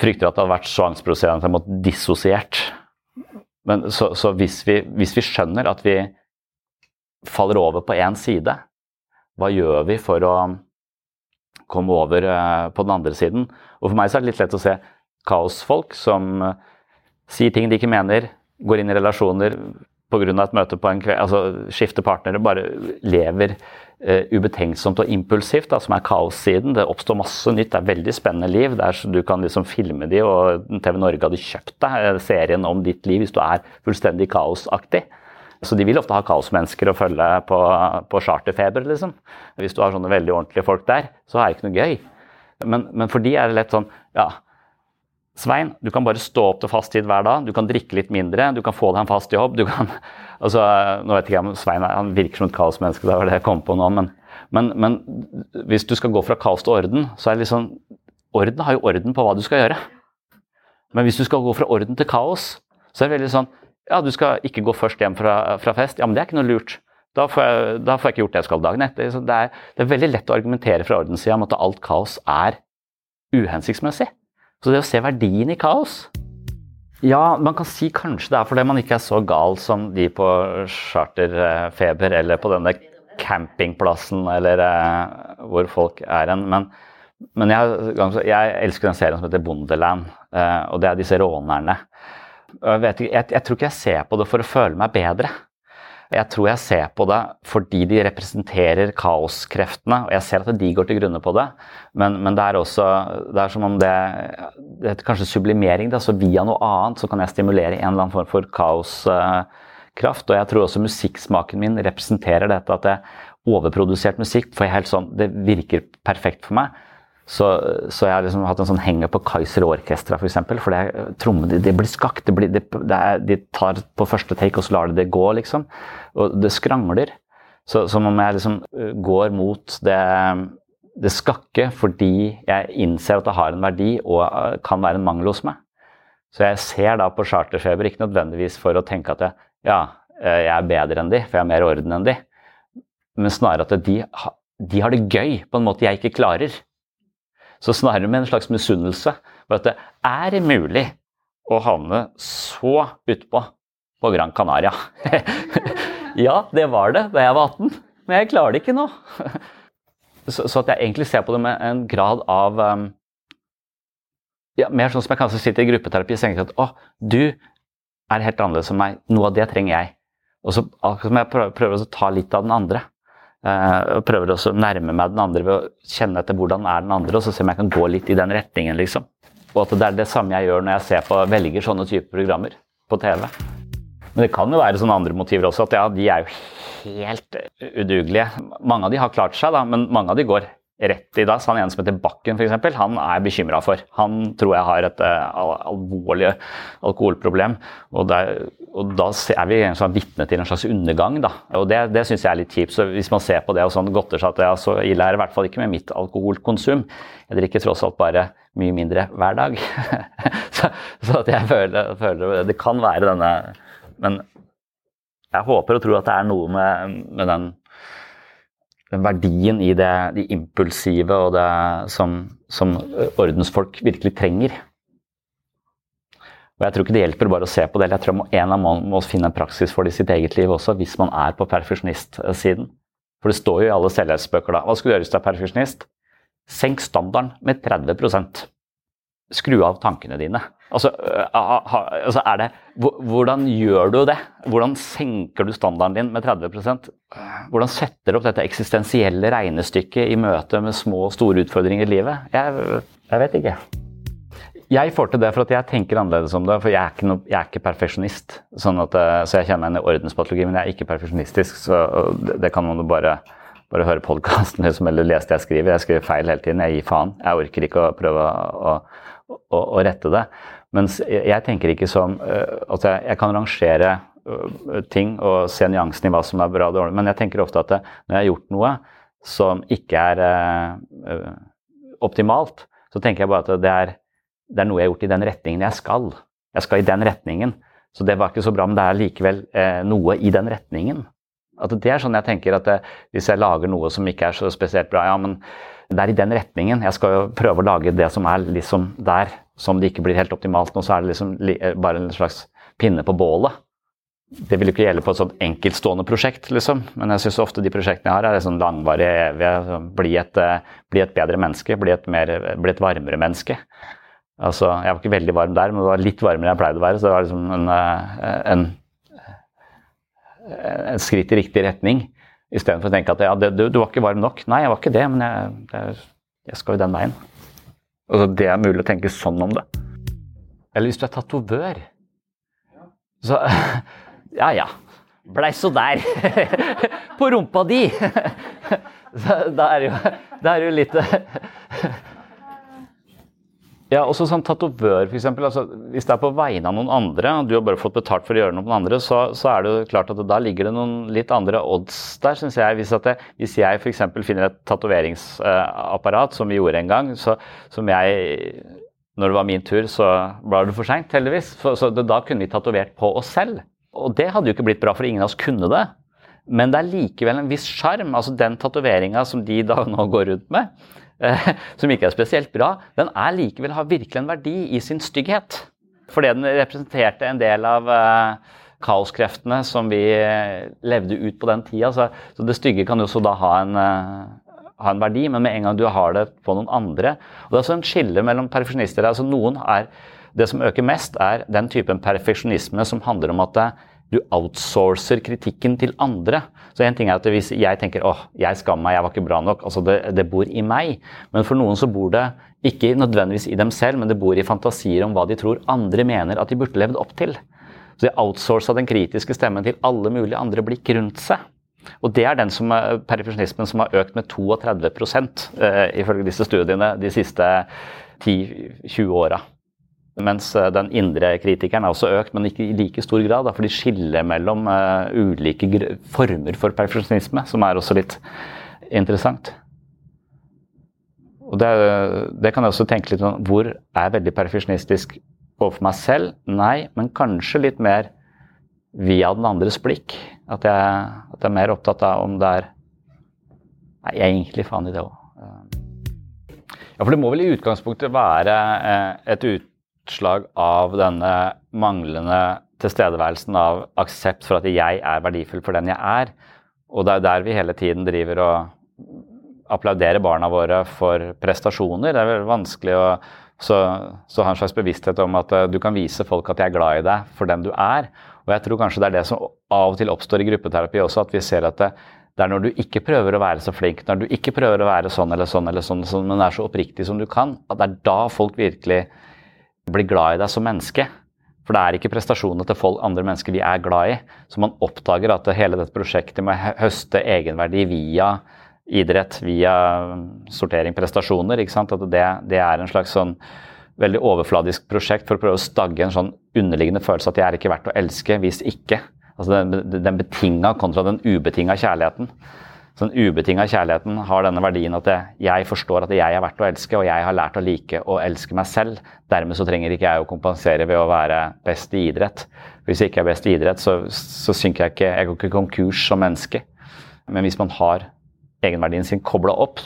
frykter at det hadde vært så angstproduserende at jeg måtte dissosiert. Men så, så hvis, vi, hvis, vi, skjønner at vi faller over på én side, hva gjør vi for å komme over uh, på den andre siden? Og For meg så er det litt lett å se kaosfolk som uh, sier ting de ikke mener, går inn i relasjoner, pga. et møte på en kveld, altså skifter partnere, bare lever uh, ubetenksomt og impulsivt, da, som er kaossiden. Det oppstår masse nytt, det er veldig spennende liv. det er så Du kan liksom filme de, og TV Norge hadde kjøpt deg eh, serien om ditt liv hvis du er fullstendig kaosaktig. Så de vil ofte ha kaosmennesker å følge på, på charterfeber, liksom. Hvis du har sånne veldig ordentlige folk der, så er det ikke noe gøy. Men, men for de er det lett sånn Ja, Svein, du kan bare stå opp til fast tid hver dag, du kan drikke litt mindre, du kan få deg en fast jobb. du kan, altså, Nå vet ikke jeg om Svein han virker som et kaosmenneske, det var det jeg kom på nå, men, men, men, hvis du skal gå fra kaos til orden, så er det liksom Orden har jo orden på hva du skal gjøre. Men hvis du skal gå fra orden til kaos, så er det veldig sånn Ja, du skal ikke gå først hjem fra, fra fest. Ja, men det er ikke noe lurt. Da får, jeg, da får jeg ikke gjort det jeg skal dagen etter. Det, er, det er veldig lett å argumentere fra ordenssida om at alt kaos er uhensiktsmessig. Så det å se verdien i kaos Ja, man kan si kanskje det er fordi man ikke er så gal som de på charterfeber eller på denne campingplassen eller uh, hvor folk er hen. Men, men jeg, jeg, elsker den serien som heter Bondeland, uh, og det er disse rånerne. Jeg, vet, jeg, jeg tror ikke jeg ser på det for å føle meg bedre. Jeg tror jeg ser på det fordi de representerer kaoskreftene, og jeg ser at de går til grunne på det. Men, men det er også det er som om det, det er kanskje sublimering. Det, så via noe annet så kan jeg stimulere en eller annen form for kaoskraft. Og jeg tror også musikksmaken min representerer dette at jeg overprodusert musikk for helt sånn, det virker perfekt for meg. Så, så, jeg har liksom hatt en sånn henger på Kaiser Orkestra f.eks. For, eksempel, for det, trommene det, det blir skakt. Det blir, er, de tar på første take, og så lar de det gå, liksom. Og det skrangler. Så, som om jeg liksom øh, går mot det, det skakke fordi jeg innser at det har en verdi og øh, kan være en mangel hos meg. Så jeg ser da på charterfeber ikke nødvendigvis for å tenke at jeg, ja, jeg er bedre enn de, for jeg har mer orden enn de. Men snarere at de, de har det gøy på en måte jeg ikke klarer. Så snarere med en slags misunnelse for at det er mulig å havne så utpå på Gran Canaria. ja, det var det da jeg var 18, men jeg klarer det ikke nå. så, så, at jeg egentlig ser på det med en grad av um, ja, Mer sånn som jeg kanskje sitter i gruppeterapi og tenker at å, du er helt annerledes enn meg. Noe av det trenger jeg. Og så jeg prøver, prøver å ta litt av den andre. Uh, og prøver også å nærme meg den andre ved å kjenne etter hvordan er den andre, og så se om jeg kan gå litt i den retningen. liksom. Og at det er det samme jeg gjør når jeg ser på, velger sånne typer programmer på TV. Men det kan jo være sånne andre motiver også, at ja, de er jo helt udugelige. Mange av de har klart seg, da, men mange av de går rett i dass. Han ene som heter Bakken, f.eks., han er jeg bekymra for. Han tror jeg har et uh, alvorlig alkoholproblem. Og, der, og, da er vi sånn vitne til en slags undergang. Da. Og det, det syns jeg er litt kjipt. Så hvis man ser på det og sånn godter seg at ja, så ille er det i hvert fall ikke med mitt alkoholkonsum. Jeg drikker tross alt bare mye mindre hver dag. så, så, jeg føler, føler Det kan være denne Men jeg håper og tror at det er noe med, med den verdien i det de impulsive og det som, som, ordensfolk virkelig trenger. Og Jeg tror ikke det hjelper bare å se på det. Jeg tror en av man må finne en praksis for det i sitt eget liv også, hvis man er på perfeksjonistsiden. For det står jo i alle selvhjelpsbøker da. Hva skal du gjøre hvis du er perfeksjonist? Senk standarden med 30 Skru av tankene dine. Altså, altså er det, Hvordan gjør du det? Hvordan senker du standarden din med 30% Hvordan setter du opp dette eksistensielle regnestykket i møte med små og store utfordringer i livet? Jeg, jeg, vet ikke. Jeg får til det for at jeg tenker annerledes om det, for jeg er ikke, no, jeg er ikke perfeksjonist. Sånn at, eh, så jeg kjenner meg igjen i ordenspatologi, men jeg er ikke perfeksjonistisk. Så det, det kan man jo bare, bare høre podkasten liksom, eller lese det jeg skriver. Jeg skriver feil hele tiden. Jeg gir faen. Jeg orker ikke å prøve å, å, å rette det. Mens jeg tenker ikke som uh, Altså, jeg, jeg kan rangere uh, ting og se nyansen i hva som er bra og dårlig, men jeg tenker ofte at det, når jeg har gjort noe som ikke er uh, optimalt, så tenker jeg bare at det er, det er, noe jeg har gjort i den retningen jeg skal. Jeg skal i den retningen. Så det var ikke så bra, men det er likevel noe i den retningen. At det er sånn jeg tenker at det, Hvis jeg lager noe som ikke er så spesielt bra, ja, men det er i den retningen. Jeg skal jo prøve å lage det som er liksom der som det ikke blir helt optimalt nå, så er det liksom eh, bare en slags pinne på bålet. Det vil ikke gjelde på et sånt enkeltstående prosjekt, liksom. men jeg syns ofte de prosjektene jeg har, er sånn langvarige, evige. Bli et, eh, bli et bedre menneske, bli et, mer, bli et, varmere menneske. Altså, Jeg var ikke veldig varm der, men det var litt varmere enn jeg pleide å være. Så det var liksom en, en, en, en skritt i riktig retning. Istedenfor å tenke at ja, det, du, du, var ikke varm nok. Nei, jeg var ikke det, men jeg, jeg skal jo den veien. Altså, det er mulig å tenke sånn om det. Eller hvis du er tatovør. Så Ja, ja. Blei så der. På rumpa di. Da er jo, da er jo litt Ja, også sånn tatovør, f.eks. Altså, hvis det er på vegne av noen andre, og du har bare fått betalt for å gjøre noe på noen andre, så, så er det jo klart at da ligger det noen litt andre odds der, syns jeg. Hvis, det, hvis jeg f.eks. finner et tatoveringsapparat, som vi gjorde en gang, så, som jeg Når det var min tur, så var det for seint, heldigvis. Så, så det, da kunne vi tatovert på oss selv. Og det hadde jo ikke blitt bra, for ingen av oss kunne det. Men det er likevel en viss sjarm. Altså den tatoveringa som de da nå går rundt med, som ikke er spesielt bra, den er likevel har virkelig en verdi i sin stygghet. Fordi den representerte en del av eh, kaoskreftene som vi eh, levde ut på den tida. Så, det stygge kan jo også da ha en, eh, ha en, verdi, men med en gang du har det på noen andre og Det er også en skille mellom perfeksjonister. altså noen er, Det som øker mest, er den typen perfeksjonisme som handler om at det, du outsourcer kritikken til andre. Så en ting er at Hvis jeg tenker åh, jeg skammer meg, jeg var ikke bra nok, altså det, det, bor i meg. Men for noen så bor det ikke nødvendigvis i dem selv, men det bor i fantasier om hva de tror andre mener at de burde levd opp til. Så de outsourca den kritiske stemmen til alle mulige andre blikk rundt seg. Og det er den som, perfeksjonismen som har økt med 32 uh, ifølge disse studiene de siste 10-20 åra. Mens eh, den indre kritikeren er også økt, men ikke i like stor grad. Da, for de skiller mellom uh, ulike former for perfeksjonisme, som er også litt interessant. Og det, det, kan jeg også tenke litt om. Hvor er veldig perfeksjonistisk overfor meg selv? Nei, men kanskje litt mer via den andres blikk. At jeg, at jeg er mer opptatt av om det er Nei, jeg er egentlig faen i det òg. Ja, for det må vel i utgangspunktet være et ut utslag av denne manglende tilstedeværelsen av aksept for at jeg er verdifull for den jeg er. Og det er der vi hele tiden driver og applauderer barna våre for prestasjoner. Det er vel vanskelig å så, så ha en slags bevissthet om at uh, du kan vise folk at jeg er glad i deg for den du er. Og jeg tror kanskje det er det som av og til oppstår i gruppeterapi også, at vi ser at det, det er når du ikke prøver å være så flink, når du ikke prøver å være sånn eller sånn, eller sånn men er så oppriktig som du kan, at det er da folk virkelig blir glad i deg som menneske. For det er ikke prestasjonene til folk, andre mennesker vi er glad i. Så man oppdager at hele dette prosjektet med å høste egenverdi via idrett, via sortering, prestasjoner, at det, det, er en slags sånn veldig overfladisk prosjekt for å prøve å stagge en sånn underliggende følelse at jeg er ikke verdt å elske hvis ikke. Altså den, den betinga kontra den ubetinga kjærligheten. Så den ubetinga kjærligheten har denne verdien at jeg forstår at jeg er verdt å elske, og jeg har lært å like å elske meg selv. Dermed så trenger ikke jeg å kompensere ved å være best i idrett. Hvis jeg ikke er best i idrett, så, så synker jeg ikke Jeg går ikke konkurs som menneske. Men hvis man har egenverdien sin kobla opp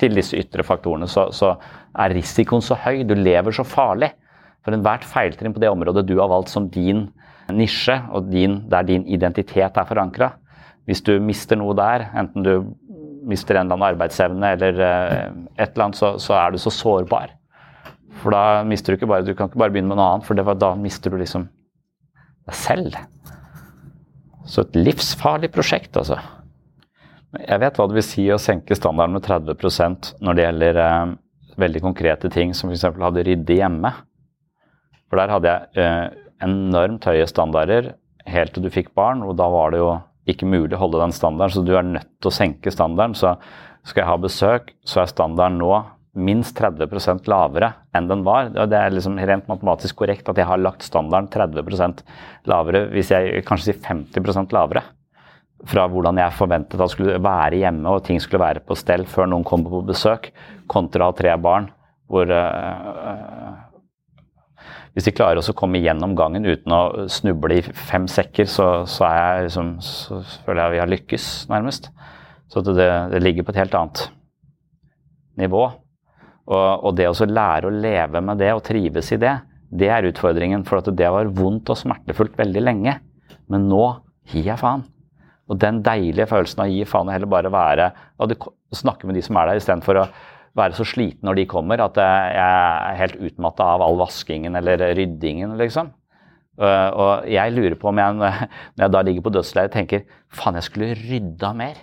til disse ytre faktorene, så, så, er risikoen så høy. Du lever så farlig. For enhvert feiltrinn på det området du har valgt som din nisje, og din, der din identitet er forankra, hvis du mister noe der, enten du mister en eller annen arbeidsevne eller eh, et eller annet, så, så, er du så sårbar. For da mister du ikke bare Du kan ikke bare begynne med noe annet, for det, da mister du liksom deg selv. Så et livsfarlig prosjekt, altså. Jeg vet hva det vil si å senke standarden med 30% når det gjelder eh, veldig konkrete ting, som f.eks. hadde rydde hjemme. For der hadde jeg eh, enormt høye standarder helt til du fikk barn, og da var det jo ikke mulig å holde den standarden, så du er nødt til å senke standarden. Så skal jeg ha besøk, så er standarden nå minst 30% lavere enn den var. Det er liksom rent matematisk korrekt at jeg har lagt standarden 30 lavere, hvis jeg kanskje sier 50 lavere. Fra hvordan jeg forventet at skulle være hjemme og ting skulle være på stell før noen kom på besøk, kontra tre barn hvor uh, hvis de klarer å komme gjennom gangen uten å snuble i fem sekker, så, så, liksom, så føler jeg vi har lykkes, nærmest. Så det, det, ligger på et helt annet nivå. Og, og det å lære å leve med det og trives i det, det er utfordringen. For det var vondt og smertefullt veldig lenge. Men nå gir jeg faen. Og den deilige følelsen av å gi faen og heller bare være og snakke med de som er der, istedenfor å være så sliten når de kommer at jeg er helt utmatta av all vaskingen eller ryddingen, liksom. Og jeg lurer på om jeg, når jeg da ligger på dødsleiet, tenker faen, jeg skulle rydda mer.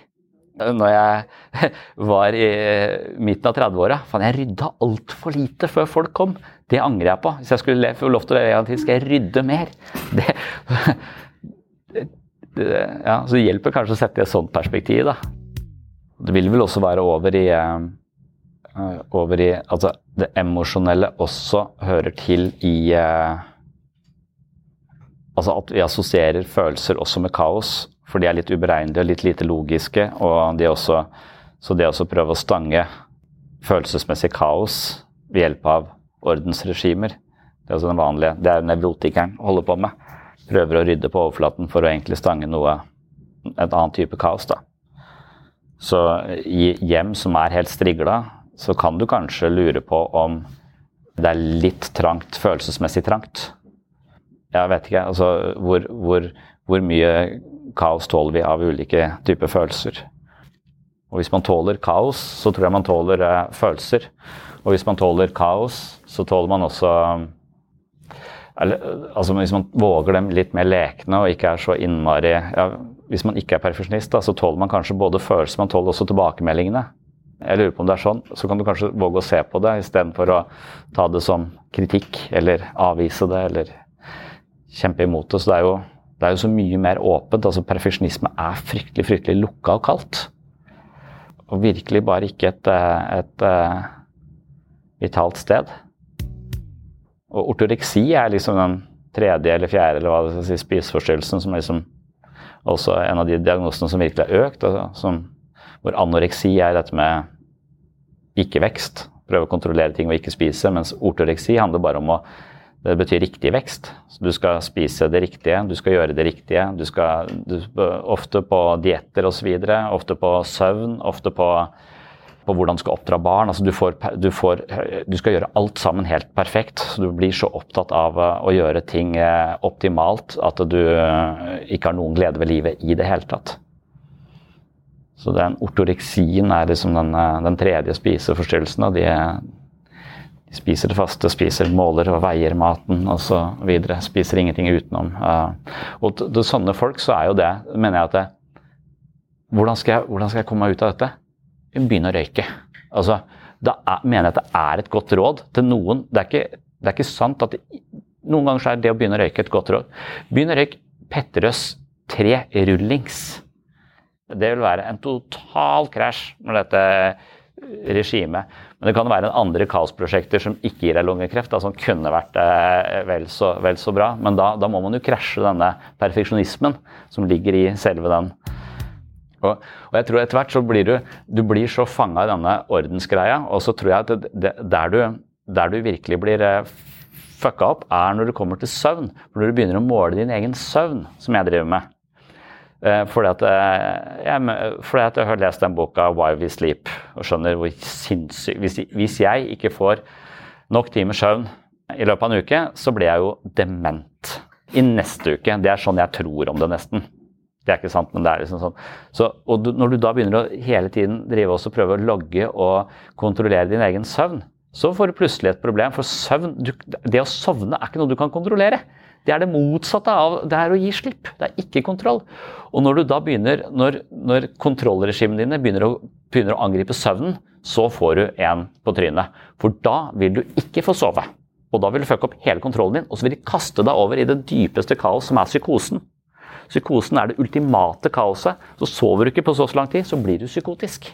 Når jeg var i midten av 30-åra. Faen, jeg rydda altfor lite før folk kom. Det angrer jeg på. Hvis jeg skulle få lov til å leve en til, skal jeg rydde mer. Det, det, ja, så det hjelper kanskje å sette i et sånt perspektiv, da. Det vil vel også være over i uh, over i Altså, det emosjonelle også hører til i uh, Altså at vi assosierer følelser også med kaos, for de er litt uberegnelige og litt lite logiske. og de også, Så det å prøve å stange følelsesmessig kaos ved hjelp av ordensregimer, det er også den vanlige, det er nevrotikeren holder på med. Prøver å rydde på overflaten for å egentlig stange noe, et annet type kaos. da. Så i hjem som er helt strigla, så kan du kanskje lure på om det er litt trangt, følelsesmessig trangt. Jeg vet ikke. Altså hvor, hvor, hvor mye kaos tåler vi av ulike typer følelser. Og hvis man tåler kaos, så tror jeg man tåler eh, følelser. Og hvis man tåler kaos, så tåler man også eller, altså Hvis man våger dem litt mer lekne og ikke er så innmari ja, Hvis man ikke er perfeksjonist, så tåler man kanskje både følelser, man tåler også tilbakemeldingene. Jeg lurer på om det er sånn. Så kan du kanskje våge å se på det istedenfor å ta det som kritikk eller avvise det eller kjempe imot det. Så det er jo, det er jo så mye mer åpent. altså Perfeksjonisme er fryktelig, fryktelig lukka og kaldt. Og virkelig bare ikke et, et, et eh, vitalt sted. Og ortoreksi er liksom den tredje eller fjerde eller hva det skal si, spiseforstyrrelsen som er liksom også en av de diagnosene som virkelig har økt. Altså, som, hvor anoreksi er dette med ikke-vekst. Prøve å kontrollere ting og ikke spise. Mens ortoreksi handler bare om å Det betyr riktig vekst. Så du skal spise det riktige, du skal gjøre det riktige. Du skal du, ofte på dietter osv. Ofte på søvn, ofte på på hvordan du skal oppdra barn. Altså du, får, du, får, du, skal gjøre alt sammen helt perfekt. så Du blir så opptatt av å gjøre ting eh, optimalt at du eh, ikke har noen glede ved livet i det hele tatt. Så den ortoreksien er liksom den, den tredje spiseforstyrrelsen. De, de, spiser det faste, spiser måler og veier maten osv. Spiser ingenting utenom. Og til sånne folk så er jo det, mener jeg at det, hvordan, skal jeg, hvordan skal jeg komme meg ut av dette? begynne å røyke. Altså, da er, mener jeg at det er et godt råd til noen. Det er ikke, det er ikke sant at det, Noen ganger så er det å begynne å røyke et godt råd. Begynn å røyke Petterøes tre rullings. Det vil være en total krasj med dette regimet. Men det kan være en andre kaosprosjekter som ikke gir deg lungekreft, som kunne vært eh, vel, så, vel, så, bra. Men da, da må man jo krasje denne perfeksjonismen som ligger i selve den og, og, jeg tror etter hvert så blir du, du blir så fanga i denne ordensgreia, og så tror jeg at det, der, du, der, du, virkelig blir eh, fucka opp, er når du kommer til søvn. Når du begynner å måle din egen søvn, som jeg driver med. Eh, fordi, at, eh, jeg, fordi at jeg har lest den boka 'Why We Sleep' og skjønner hvor sinnssykt hvis, hvis jeg ikke får nok timer søvn i løpet av en uke, så blir jeg jo dement i neste uke. Det er sånn jeg tror om det, nesten. Det er ikke sant, men det er liksom sånn. Så, og du, når du da begynner å hele tiden drive og prøve å logge og kontrollere din egen søvn, så får du plutselig et problem. For søvn, du, det å sovne er ikke noe du kan kontrollere. Det er det motsatte av det er å gi slipp. Det er ikke kontroll. Og når du da begynner, når, når kontrollregimene dine begynner å, begynner å angripe søvnen, så får du en på trynet. For da vil du ikke få sove. Og da vil du fucke opp hele kontrollen din, og så vil de kaste deg over i det dypeste kaos, som er psykosen. Psykosen er det ultimate kaoset. Så sover du ikke på så så lang tid, så blir du psykotisk.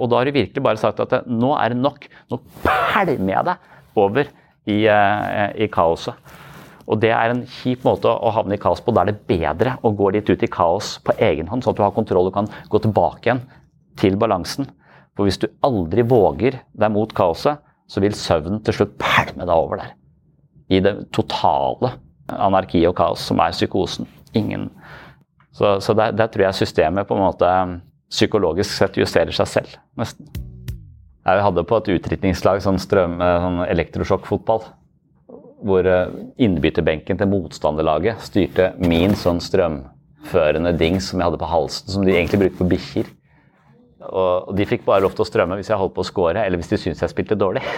Og da har du virkelig bare sagt at nå er det nok. Nå pælmer jeg deg over i, uh, i, kaoset. Og det er en kjip måte å havne i kaos på. Da er det bedre å gå litt ut i kaos på egen hånd, sånn at du har kontroll og kan gå tilbake igjen til balansen. For hvis du aldri våger deg mot kaoset, så vil søvnen til slutt pælme deg over der. I det totale anarki og kaos som er psykosen. Ingen Så, så der, der, tror jeg systemet på en måte psykologisk sett justerer seg selv, nesten. Jeg hadde på et utdrikningslag sånn, strøm, sånn elektrosjokkfotball. Hvor eh, innbytterbenken til motstanderlaget styrte min sånn strømførende dings som jeg hadde på halsen, som de egentlig brukte på bikkjer. Og de fikk bare lov til å strømme hvis jeg holdt på å score, eller hvis de syntes jeg spilte dårlig.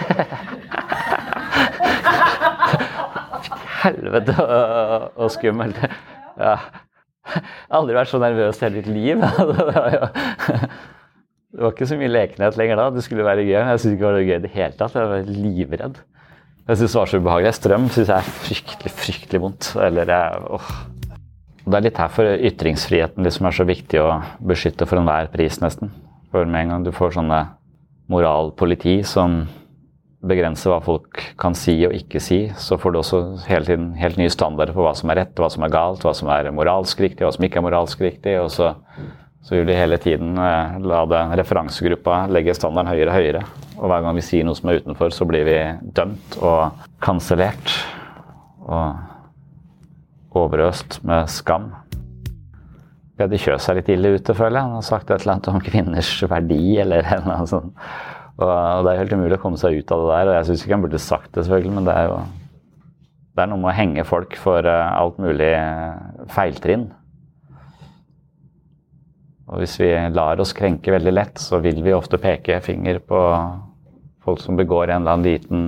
Helvete og skummelt. Ja. Jeg har aldri vært så nervøs hele mitt liv. Det var ikke så mye lekenhet lenger da. Det skulle være gøy. Jeg syntes ikke det var gøy i det hele tatt. Jeg var livredd. Jeg syns det var så ubehagelig. Strøm syns jeg er fryktelig, fryktelig vondt. Eller åh. Det er litt her ytringsfriheten liksom er så viktig å beskytte for enhver pris, nesten. For med en gang du får sånne moralpoliti som begrenser hva folk kan si og ikke si, så får du også hele tiden helt nye standarder på hva som er rett, hva som er galt, hva som er moralsk riktig, hva som ikke er moralsk riktig. og så, så vil de hele tiden eh, la det referansegruppa legge standarden høyere og høyere. Og hver gang vi sier noe som er utenfor, så blir vi dømt og kansellert. Og overøst med skam. Peder Kjøs er litt ille ute, føler jeg. Han har sagt et eller annet om kvinners verdi eller noe sånt. Og det er helt umulig å komme seg ut av det der. Og jeg syns ikke han burde sagt det, selvfølgelig, men det er jo det er noe med å henge folk for eh, alt mulig eh, feiltrinn. Og hvis vi lar oss krenke veldig lett, så vil vi ofte peke finger på folk som begår en eller annen liten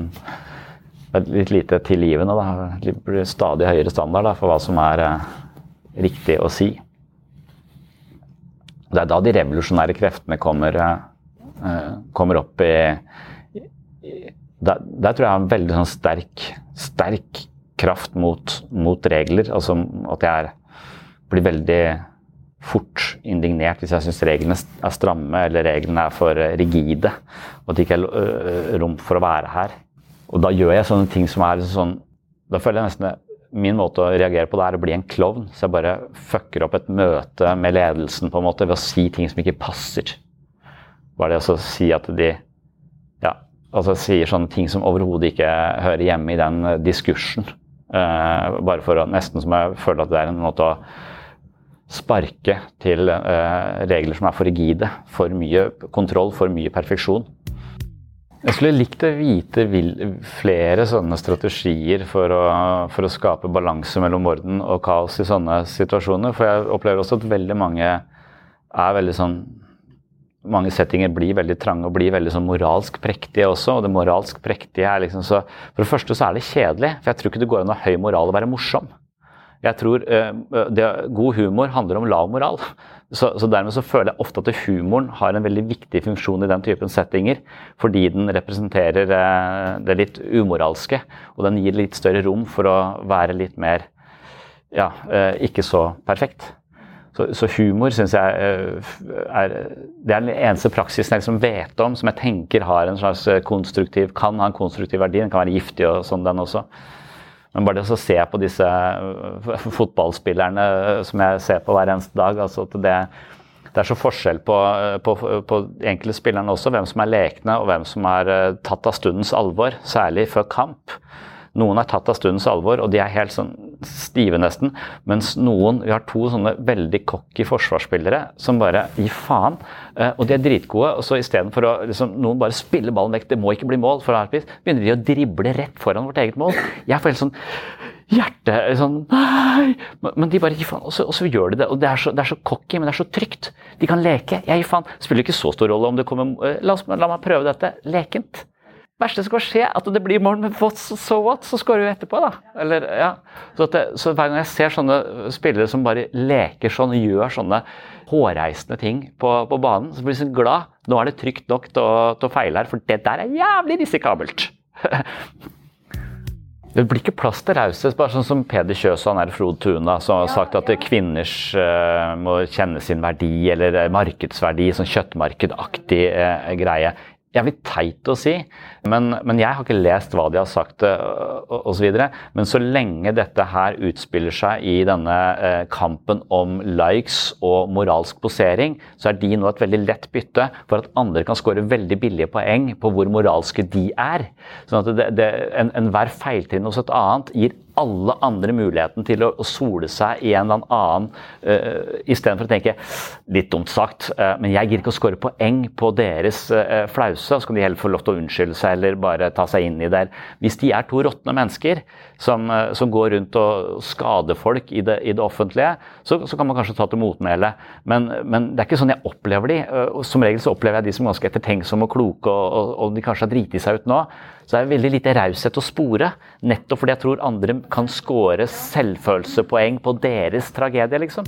litt lite tilgivende. Da. Blir stadig høyere standard da, for hva som er eh, riktig å si. Det er da de revolusjonære kreftene kommer, eh, kommer opp i, i der, der, tror jeg har en veldig sånn sterk, sterk kraft mot, mot, regler. Altså at jeg blir veldig fort indignert hvis jeg syns reglene er stramme eller reglene er for rigide. Og at det ikke er rom for å være her. Og da gjør jeg sånne ting som er sånn Da føler jeg nesten Min måte å reagere på det er å bli en klovn. Så jeg bare fucker opp et møte med ledelsen på en måte ved å si ting som ikke passer. Bare det å si at de Ja, altså sier sånne ting som overhodet ikke hører hjemme i den diskursen. Uh, bare for å Nesten som jeg føler at det er en måte å sparke til uh, regler som er for rigide. For mye kontroll, for mye perfeksjon. Jeg skulle likt å vite flere sånne strategier for å, for å skape balanse mellom orden og kaos i sånne situasjoner. For jeg opplever også at veldig mange er veldig sånn mange settinger blir veldig trange og blir veldig sånn moralsk prektige også. Og det moralsk prektige er liksom så For det første så er det kjedelig. For jeg tror ikke det går an å ha høy moral og være morsom. Jeg tror uh, det, God humor handler om lav moral. Så, så, dermed så føler jeg ofte at humoren har en veldig viktig funksjon i den typen settinger. Fordi den representerer uh, det litt umoralske. Og den gir litt større rom for å være litt mer ja, ikke så perfekt. Så, så humor syns jeg er Det er den eneste praksisen jeg liksom vet om som jeg tenker har en slags konstruktiv, kan ha en konstruktiv verdi. Den kan være giftig og sånn, den også. Men bare det å se på disse øh, fotballspillerne øh, som jeg ser på hver eneste dag altså at det, det er så forskjell på, øh, på, på enkelte spillerne også, hvem som er lekne og hvem som er tatt av stundens alvor, særlig før kamp. Noen er tatt av stundens alvor, og de er helt sånn stive nesten. Mens noen Vi har to sånne veldig cocky forsvarsspillere som bare gir faen. Eh, og de er dritgode. og så Istedenfor å liksom, noen bare spille ballen vekk, det må ikke bli mål, for Arpis, begynner de å drible rett foran vårt eget mål. Jeg får helt sånn hjerte sånn Nei! Men de bare gir faen, og så, og så gjør de det. Og det er, så, det er så cocky, men det er så trygt. De kan leke. Jeg gir faen. Spiller ikke så stor rolle om det kommer eh, La, la meg prøve dette. Lekent verste som kan skje, at det blir mål, men what, so what? Så skårer vi etterpå, da. Eller, ja. så, det, så, hver gang jeg ser sånne spillere som bare leker sånn og gjør sånne hårreisende ting på, på, banen, så blir jeg så glad. Nå er det trygt nok til å, til å feile her, for det der er jævlig risikabelt. Det blir ikke plass til raushet, bare sånn som Peder Kjøs og han er Frode Tuna, som har sagt at kvinners uh, må kjenne sin verdi, eller markedsverdi, sånn kjøttmarkedaktig uh, greie jævlig teit å si, men, men, jeg har ikke lest hva de har sagt øh, osv. Men så lenge dette her utspiller seg i denne eh, kampen om likes og moralsk posering, så er de nå et veldig lett bytte for at andre kan skåre veldig billige poeng på hvor moralske de er. Sånn at Enhver en feiltrinn hos et annet gir alle andre muligheten til å, sole seg i en eller annen uh, istedenfor å tenke litt dumt sagt, uh, men jeg gir ikke å score poeng på deres uh, flause. Så kan de heller få lov til å unnskylde seg eller bare ta seg inn i det. Hvis de er to råtne mennesker som, uh, som, går rundt og skader folk i det, i det offentlige, så, så, kan man kanskje ta til motmæle. Men, men, det er ikke sånn jeg opplever de. Som regel så opplever jeg de som ganske ettertenksomme og kloke, og, og, og de kanskje har driti seg ut nå så er det veldig lite raushet å spore. Nettopp fordi jeg tror andre kan score selvfølelsepoeng på deres tragedie, liksom.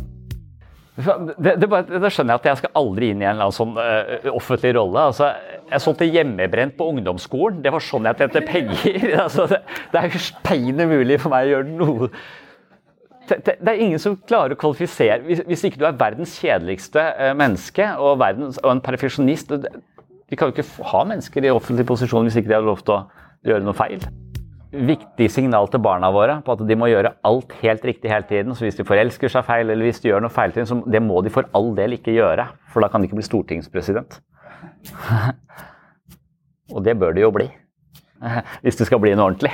Det, det, det, skjønner jeg at jeg skal aldri inn i en sånn uh, offentlig rolle. Altså, jeg solgte hjemmebrent på ungdomsskolen. Det var sånn jeg tjente penger. Altså, det, det, er jo stein umulig for meg å gjøre noe det, er ingen som klarer å kvalifisere Hvis, ikke du er verdens kjedeligste uh, menneske og, verdens, og en perfeksjonist Vi kan jo ikke ha mennesker i offentlig posisjon hvis ikke de har lov til å gjøre noe feil. Viktig signal til barna våre på at de må gjøre alt helt riktig hele tiden. Så hvis de forelsker seg feil, eller hvis de gjør noe feil, så det må de for all del ikke gjøre. For da kan de ikke bli stortingspresident. Og det bør de jo bli. Hvis det skal bli noe ordentlig.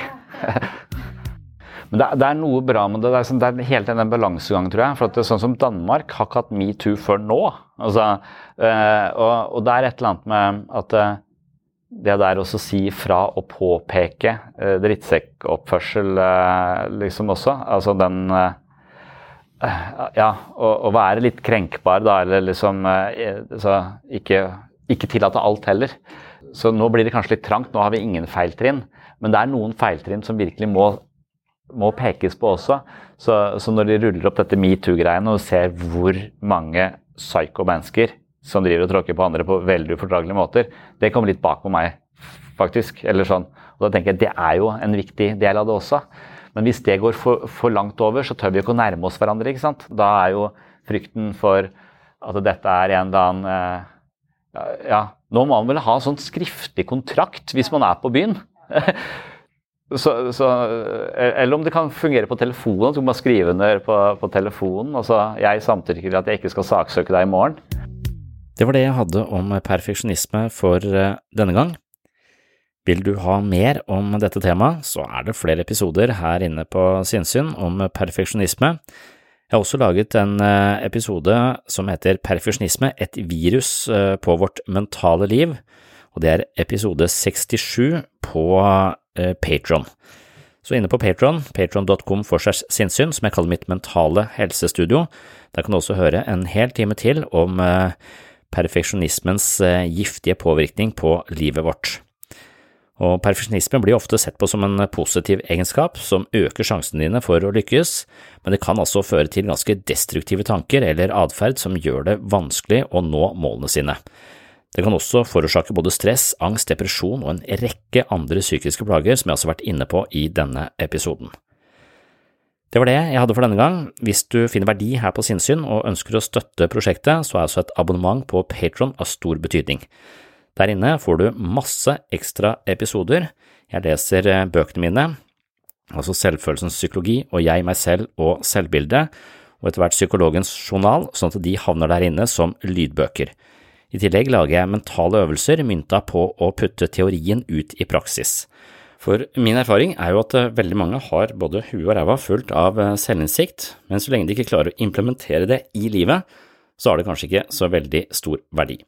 Men det, det, er noe bra med det. Det er, sånn, det er helt den balansegangen, tror jeg. For at det er sånn som Danmark har ikke hatt metoo før nå. Altså, øh, og, og, det er et eller annet med at øh, det der å si fra og påpeke øh, drittsekkoppførsel liksom også, altså den Ja, å, være litt krenkbar, da, eller liksom så ikke, ikke tillate alt heller. Så nå blir det kanskje litt trangt. Nå har vi ingen feiltrinn. Men det er noen feiltrinn som virkelig må må pekes på også. Så, så når de ruller opp dette metoo-greiene og ser hvor mange psyko-mennesker som driver og tråkker på andre på veldig ufordragelige måter, det kommer litt bak på meg, faktisk. eller sånn. Og da tenker jeg Det er jo en viktig del av det også. Men hvis det går for, for langt over, så tør vi ikke å nærme oss hverandre. ikke sant? Da er jo frykten for at dette er en eller annen eh, ja, Nå må man vel ha sånn skriftlig kontrakt hvis man er på byen. Så, så, eh, eller om det kan fungere på telefonen, du må skrive under på, på telefonen. Altså, jeg samtykker til at jeg ikke skal saksøke deg i morgen. Det var det jeg hadde om perfeksjonisme for eh, denne gang. Vil du ha mer om dette temaet, så er det flere episoder her inne på Sinnsyn om perfeksjonisme. Jeg har også laget en eh, episode som heter Perfeksjonisme, et virus på vårt mentale liv, og det er episode 67 på eh, Patron. Så inne på Patron, patron.com for seg sinnssyn, som jeg kaller mitt mentale helsestudio, der kan du også høre en hel time til om eh, perfeksjonismens eh, giftige påvirkning på livet vårt. Og perfeksjonisme blir ofte sett på som en positiv egenskap som øker sjansene dine for å lykkes, men det kan altså føre til ganske destruktive tanker eller atferd som gjør det vanskelig å nå målene sine. Det kan også forårsake både stress, angst, depresjon og en rekke andre psykiske plager som jeg også har vært inne på i denne episoden. Det var det jeg hadde for denne gang. Hvis du finner verdi her på sinnssyn og ønsker å støtte prosjektet, så er altså et abonnement på Patron av stor betydning. Der inne får du masse ekstra episoder. Jeg leser eh, bøkene mine, altså Selvfølelsens psykologi og Jeg, meg selv og selvbildet, og etter hvert Psykologens journal, sånn at de havner der inne som lydbøker. I tillegg lager jeg mentale øvelser mynta på å putte teorien ut i praksis. For min erfaring er jo at eh, veldig mange har både huet og ræva fullt av eh, selvinnsikt, men så lenge de ikke klarer å implementere det i livet, så har det kanskje ikke så veldig stor verdi.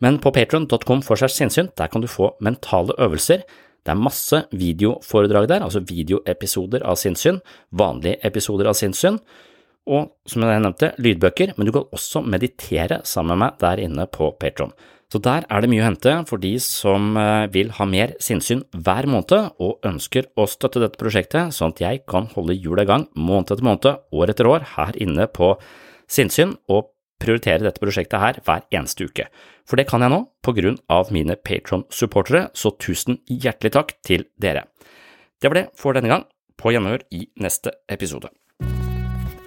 Men på patron.com for seg sinnssyn, der kan du få mentale øvelser. Det er masse videoforedrag der, altså videoepisoder av sinnssyn, vanlige episoder av sinnssyn, og som jeg nevnte, lydbøker, men du kan også meditere sammen med meg der inne på Patron. Så der er det mye å hente for de som eh, vil ha mer sinnssyn hver måned og ønsker å støtte dette prosjektet, sånn at jeg kan holde hjula i gang måned etter måned, år etter år her inne på Sinnsyn og prioritere dette prosjektet her hver eneste uke. For det kan jeg nå på grunn av mine Patron-supportere, så tusen hjertelig takk til dere. Det var det for denne gang. På gjenhør i neste episode.